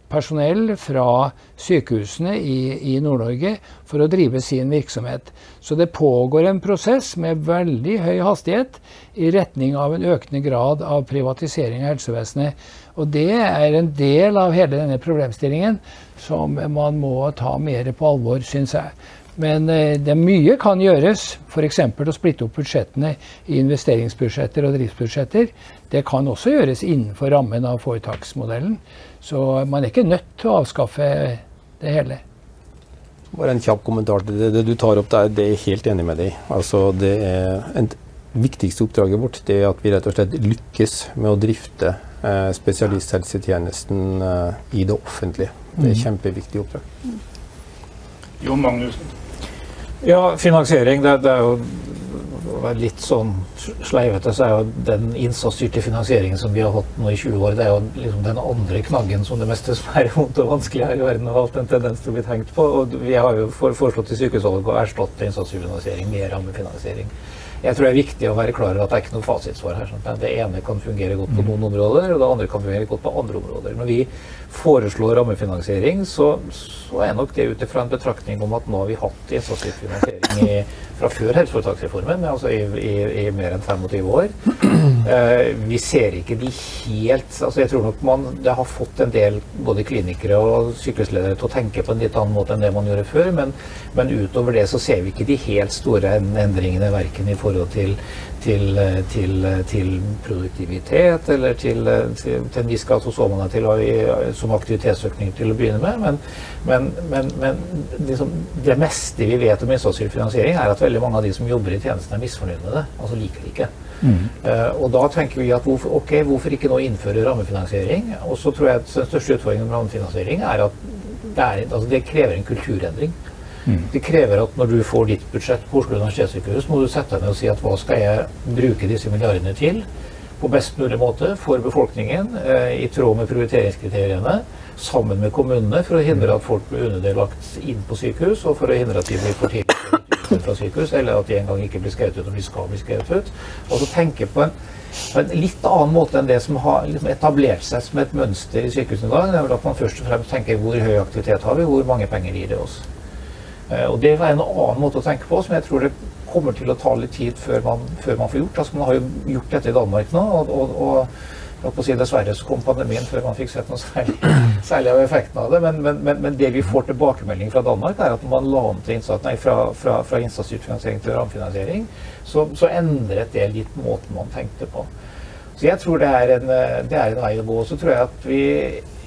personell fra sykehusene i, i Nord-Norge for å drive sin virksomhet. Så det pågår en prosess med veldig høy hastighet i retning av en økende grad av privatisering av helsevesenet. Og det er en del av hele denne problemstillingen som man må ta mer på alvor, syns jeg. Men det det mye kan gjøres, f.eks. å splitte opp budsjettene i investeringsbudsjetter og driftsbudsjetter. Det kan også gjøres innenfor rammen av foretaksmodellen. Så man er ikke nødt til å avskaffe det hele. Bare en kjapp kommentar til det, det du tar opp der. Det er jeg helt enig med deg. Altså, det er en viktigste oppdraget vårt det er at vi rett og slett lykkes med å drifte eh, spesialisthelsetjenesten eh, i det offentlige. Det er et mm. kjempeviktig oppdrag. Jo, Magnussen. Ja, finansiering. Det, det er jo litt sånn sleivete, så er jo den innsatsstyrte finansieringen som vi har hatt nå i 20 år, det er jo liksom den andre knaggen som det meste som er vondt og vanskelig her i verden har hatt en tendens til å bli tenkt på. Og vi har jo foreslått i sykehusvalget å erstatte innsatsstyrt finansiering med rammefinansiering. Jeg tror det er viktig å være klar over at det er ikke noe fasitsvar her. Sånn. Det ene kan fungere godt på noen områder, og det andre kan fungere godt på andre områder. Når vi foreslår rammefinansiering, så, så er nok det ut ifra en betraktning om at nå har vi hatt innsatsstyrt finansiering i fra før helseforetaksreformen, altså i, i, i, mer enn 25 år. <clears throat> Eh, vi ser ikke de helt altså Jeg tror nok man det har fått en del både klinikere og sykehusledere til å tenke på en litt annen måte enn det man gjorde før, men, men utover det så ser vi ikke de helt store endringene verken i forhold til, til, til, til produktivitet, eller til, til, en viss grad så så man det til som aktivitetsøkning til å begynne med. Men, men, men, men liksom, det meste vi vet om innsatsstyrt finansiering, er at veldig mange av de som jobber i tjenesten, er misfornøyd med det. Altså liker det ikke. Mm. Uh, og da tenker vi at hvorfor, okay, hvorfor ikke nå innføre rammefinansiering? Og så tror jeg at den største utfordringen med rammefinansiering er at det, er, altså det krever en kulturendring. Det krever at når du får ditt budsjett på Oslo universitetssykehus, må du sette deg ned og si at hva skal jeg bruke disse milliardene til på best mulig måte for befolkningen, eh, i tråd med prioriteringskriteriene, sammen med kommunene, for å hindre at folk blir underdelagt inn på sykehus, og for å hindre at de blir for tidlig fra sykehus, eller at de engang ikke blir skrevet ut når de skal bli skrevet ut. Og så tenke på en, på en litt annen måte enn det som har liksom etablert seg som et mønster i sykehusene i dag. Det er at man først og fremst tenker hvor høy aktivitet har vi, hvor mange penger gir det oss. Uh, og det er en annen måte å tenke på som jeg tror det kommer til å ta litt tid før man, før man får gjort. Altså, man har jo gjort dette i Danmark nå. og, og, og Si, dessverre så kom pandemien før man fikk sett noe særlig, særlig av effekten av det. Men, men, men, men, det vi får tilbakemelding fra Danmark, er at når man la om til innsats, nei, fra, fra, fra innsatsstyrt finansiering til rammefinansiering, så, så, endret det litt måten man tenkte på. Så jeg tror det er en, det er en vei å gå. Så tror jeg at vi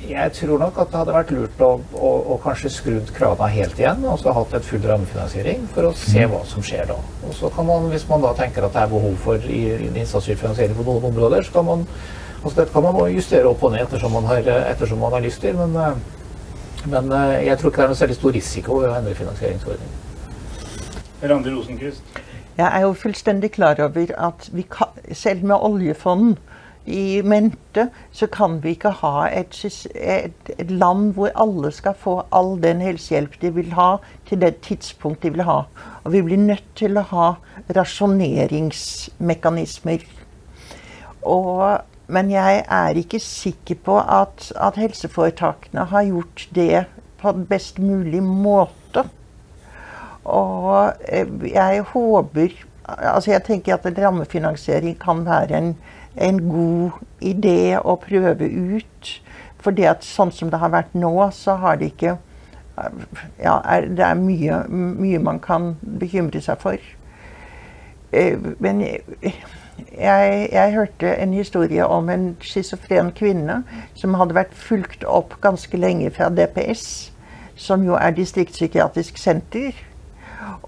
jeg tror nok at det hadde vært lurt å, å, å kanskje skrudd krana helt igjen og så hatt et full rammefinansiering for å se hva som skjer da. Og så kan man, Hvis man da tenker at det er behov for i, i innsatsstyrt finansiering på noen områder, så kan man Altså Dette kan man justere opp og ned ettersom man har, ettersom man har lyst til, men, eh, men, eh, jeg tror ikke det er noe særlig stor risiko ved å endre finansieringsordningen. Randi Rosenquist? Jeg er jo fullstendig klar over at vi kan, selv med oljefond i mente, så kan vi ikke ha et, et, et, land hvor alle skal få all den helsehjelp de vil ha, til det tidspunkt de vil ha. Og vi blir nødt til å ha rasjoneringsmekanismer. Og men jeg er ikke sikker på at, at, helseforetakene har gjort det på den best mulig måte. Og eh, jeg håper Altså jeg tenker at en rammefinansiering kan være en, en god idé å prøve ut. For det at sånn som det har vært nå, så har det ikke ja, Det er mye, mye man kan bekymre seg for. Eh, men jeg, jeg, hørte en historie om en schizofren kvinne som hadde vært fulgt opp ganske lenge fra DPS, som jo er distriktspsykiatrisk senter.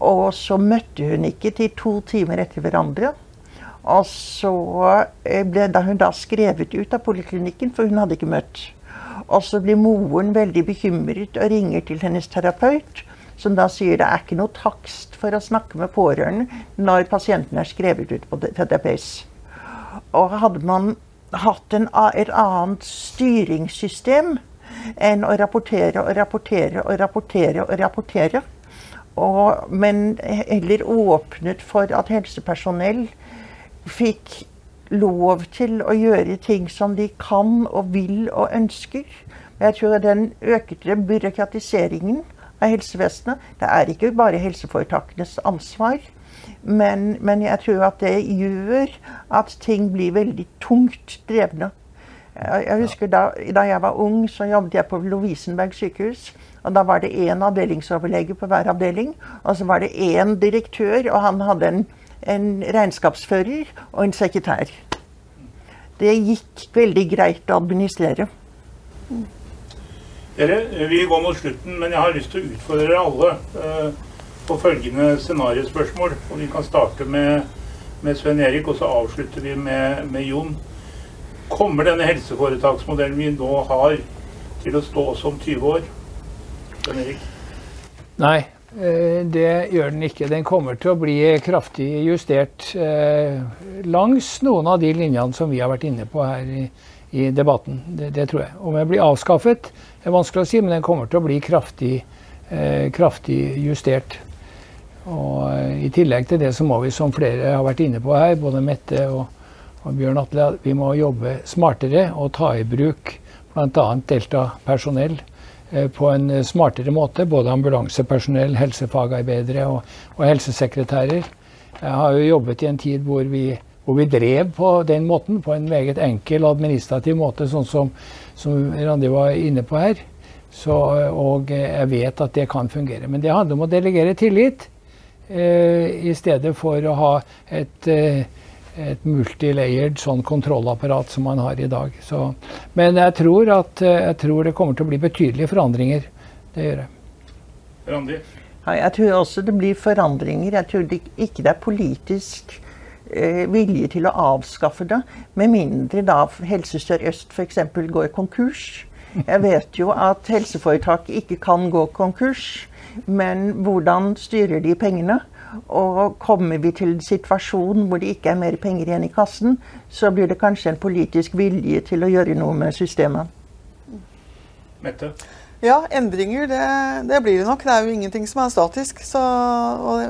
Og så møtte hun ikke til to timer etter hverandre. Og så eh, ble da hun da skrevet ut av poliklinikken, for hun hadde ikke møtt. Og så blir moren veldig bekymret og ringer til hennes terapeut som da sier det er ikke noe takst for å snakke med pårørende når pasienten er skrevet ut på DPS. Og hadde man hatt en, et annet styringssystem enn å rapportere og rapportere og rapportere og rapportere, og, men heller åpnet for at helsepersonell fikk lov til å gjøre ting som de kan og vil og ønsker. Jeg tror den økte byråkratiseringen av helsevesenet. Det er ikke bare helseforetakenes ansvar. Men, men, jeg tror at det gjør at ting blir veldig tungt drevne. Jeg husker da, da jeg var ung, så jobbet jeg på Lovisenberg sykehus. og Da var det én avdelingsoverlege på hver avdeling. Og så var det én direktør, og han hadde en, en regnskapsfører og en sekretær. Det gikk veldig greit å administrere. Dere, vi går mot slutten, men jeg har lyst til å utfordre dere alle uh, på følgende scenariospørsmål. Og vi kan starte med, med Sven Erik, og så avslutter vi med, med Jon. Kommer denne helseforetaksmodellen vi nå har, til å stå som 20 år? Sven Erik? Nei, eh, det gjør den ikke. Den kommer til å bli kraftig justert eh, langs noen av de linjene som vi har vært inne på her i, debatten. Det, det tror jeg. Om den blir avskaffet, er vanskelig å si, men den kommer til å bli kraftig, eh, kraftig justert. Og eh, I tillegg til det så må vi, som flere har vært inne på her, både Mette og, og Bjørn Atle, vi må jobbe smartere og ta i bruk bl.a. Delta-personell eh, på en smartere måte. Både ambulansepersonell, helsefagarbeidere og, og, helsesekretærer. Jeg har jo jobbet i en tid hvor vi, hvor vi drev på den måten, på en meget enkel administrativ måte, sånn som som Randi var inne på her. Så, og jeg vet at det kan fungere. Men det handler om å delegere tillit eh, i stedet for å ha et, eh, et multilayered sånn kontrollapparat som man har i dag. Så, men jeg tror, at, jeg tror det kommer til å bli betydelige forandringer. Det gjør jeg. Randi? Ja, jeg tror også det blir forandringer. Jeg tror det ikke det er politisk eh, vilje til å avskaffe det, med mindre da Helse Sør-Øst f.eks. går konkurs. Jeg vet jo at helseforetak ikke kan gå konkurs, men hvordan styrer de pengene? Og kommer vi til en situasjon hvor det ikke er mer penger igjen i kassen, så blir det kanskje en politisk vilje til å gjøre noe med systemet. Mette? Ja, endringer det, det, blir det nok. Det er jo ingenting som er statisk. Så, og,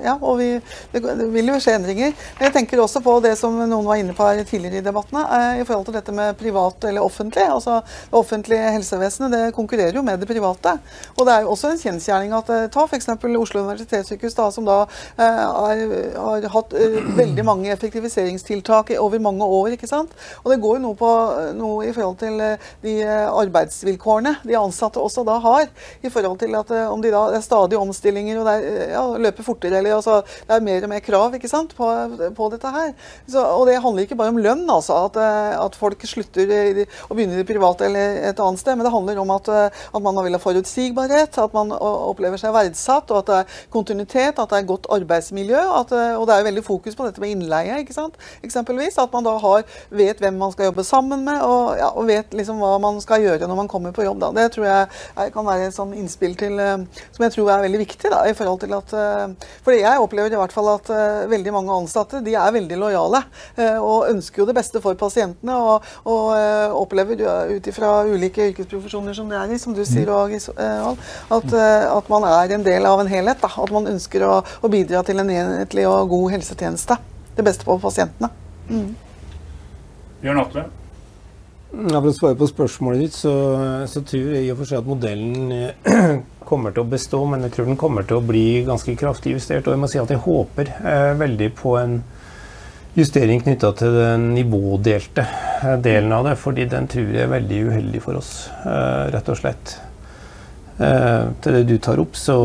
ja, og vi, det, det, vil jo skje endringer. Men jeg tenker også på det som noen var inne på her tidligere i debattene, eh, i forhold til dette med privat eller offentlig. Altså Det offentlige helsevesenet det konkurrerer jo med det private. Og det er jo også en kjensgjerning at eh, ta f.eks. Oslo universitetssykehus, da, som da eh, har, har hatt eh, veldig mange effektiviseringstiltak over mange år. ikke sant? Og det går jo noe på noe i forhold til eh, de arbeidsvilkårene de ansatte ansatte også da har, i forhold til at eh, om de da, det er stadige omstillinger og det er, eh, ja, løper fortere, eller altså, det er mer og mer krav ikke sant, på, på dette her. Så, og det handler ikke bare om lønn, altså, at, eh, at folk slutter å begynne i det private eller et annet sted, men det handler om at, at man vil ha forutsigbarhet, at man opplever seg verdsatt, og at det er kontinuitet, at det er godt arbeidsmiljø. At, og det er jo veldig fokus på dette med innleie, ikke sant? eksempelvis. At man da har, vet hvem man skal jobbe sammen med, og, ja, og vet liksom hva man skal gjøre når man kommer på jobb. Da. Det tror jeg er, kan være et sånn innspill til, eh, som jeg tror er veldig viktig. Da, i forhold til at, for fordi jeg opplever i hvert fall at veldig mange ansatte de er veldig lojale og ønsker jo det beste for pasientene. Og, og opplever ut ifra ulike yrkesprofesjoner som det er i, som du sier, og, at, at, man er en del av en helhet. Da, at man ønsker å, å, bidra til en enhetlig og god helsetjeneste. Det beste for pasientene. Mm. Bjørn Atle? Ja, For å svare på spørsmålet ditt, så, så tror jeg i og for seg at modellen eh, <clears throat> kommer til å bestå, men jeg tror den kommer til å bli ganske kraftig justert. Og jeg må si at jeg håper eh, veldig på en justering knytta til den nivådelte eh, delen av det, fordi den tror jeg er veldig uheldig for oss, eh, rett og slett. Eh, til det du tar opp, så,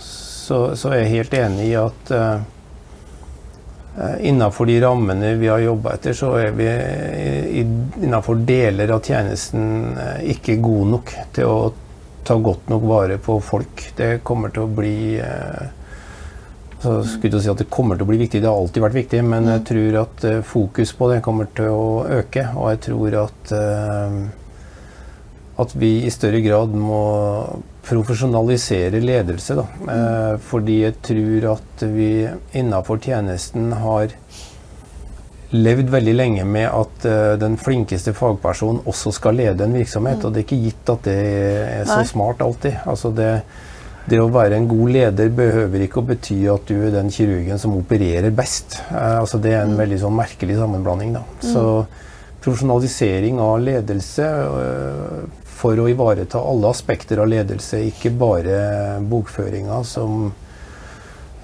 så, så, er jeg helt enig i at eh, innenfor de rammene vi har jobba etter, så er vi innenfor deler av tjenesten eh, ikke gode nok til å ta godt nok vare på folk. Det kommer til å bli eh, så skulle si at Det kommer til å bli viktig, det har alltid vært viktig, men jeg tror at fokus på det kommer til å øke. Og jeg tror at, at vi i større grad må profesjonalisere ledelse. Da. Eh, fordi jeg tror at vi innenfor tjenesten har levd veldig lenge med at uh, den flinkeste fagpersonen også skal lede en virksomhet. Mm. Og det er ikke gitt at det er så Nei. smart alltid. Altså det, det, å være en god leder behøver ikke å bety at du er den kirurgen som opererer best. Uh, altså det er en mm. veldig sånn merkelig sammenblanding. Da. Mm. Så profesjonalisering av ledelse uh, for å ivareta alle aspekter av ledelse, ikke bare bokføringa, som,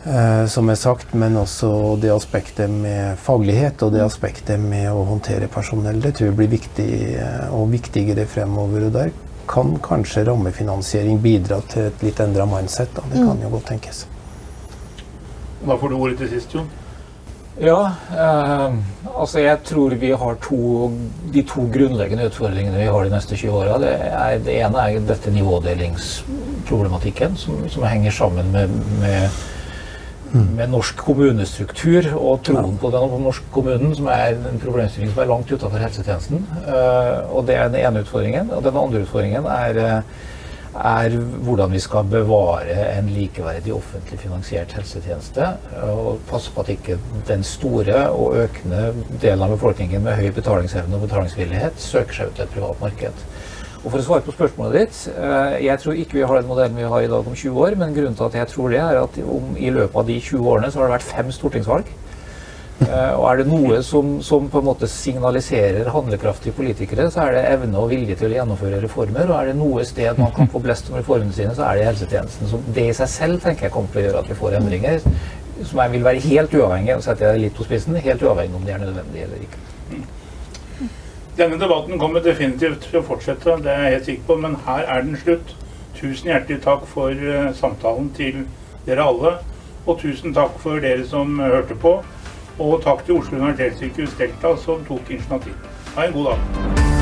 eh, som er sagt, men også det aspektet med faglighet og det aspektet med å håndtere personell. Det tror jeg blir viktig eh, og viktigere fremover. og der kan kanskje rammefinansiering bidra til et litt endra mindset. Da. Det kan mm. jo godt tenkes. Da får du ordet til sist, Jon. Ja, eh, altså jeg tror vi har to, de to grunnleggende utfordringene vi har de neste 20 åra. Det, det, ene er dette nivådelingsproblematikken, som, som henger sammen med, med, med, norsk kommunestruktur og troen på den norske kommunen, som er en problemstilling som er langt utafor helsetjenesten. Eh, og Det er den ene utfordringen. Og den andre utfordringen er eh, er hvordan vi skal bevare en likeverdig offentlig finansiert helsetjeneste. Og passe på at ikke den store og økende delen av befolkningen med høy betalingsevne og betalingsvillighet søker seg ut til et privat marked. Og For å svare på spørsmålet ditt. Eh, jeg tror ikke vi har den modellen vi har i dag om 20 år. Men grunnen til at jeg tror det, er at om, i løpet av de 20 årene så har det vært fem stortingsvalg. Uh, og er det noe som, som, på en måte signaliserer handlekraftige politikere, så er det evne og vilje til å gjennomføre reformer. Og er det noe sted man kan få blest om reformene sine, så er det helsetjenesten. Så det i seg selv tenker jeg kommer til å gjøre at vi får endringer som jeg vil være helt uavhengig og setter jeg litt på spissen, helt uavhengig om de er nødvendige eller ikke. Denne debatten kommer definitivt til å fortsette, det er jeg helt sikker på, men her er den slutt. Tusen hjertelig takk for uh, samtalen til dere alle. Og tusen takk for dere som hørte på. Og takk til Oslo universitetssykehus Delta som tok initiativ. Ha en god dag.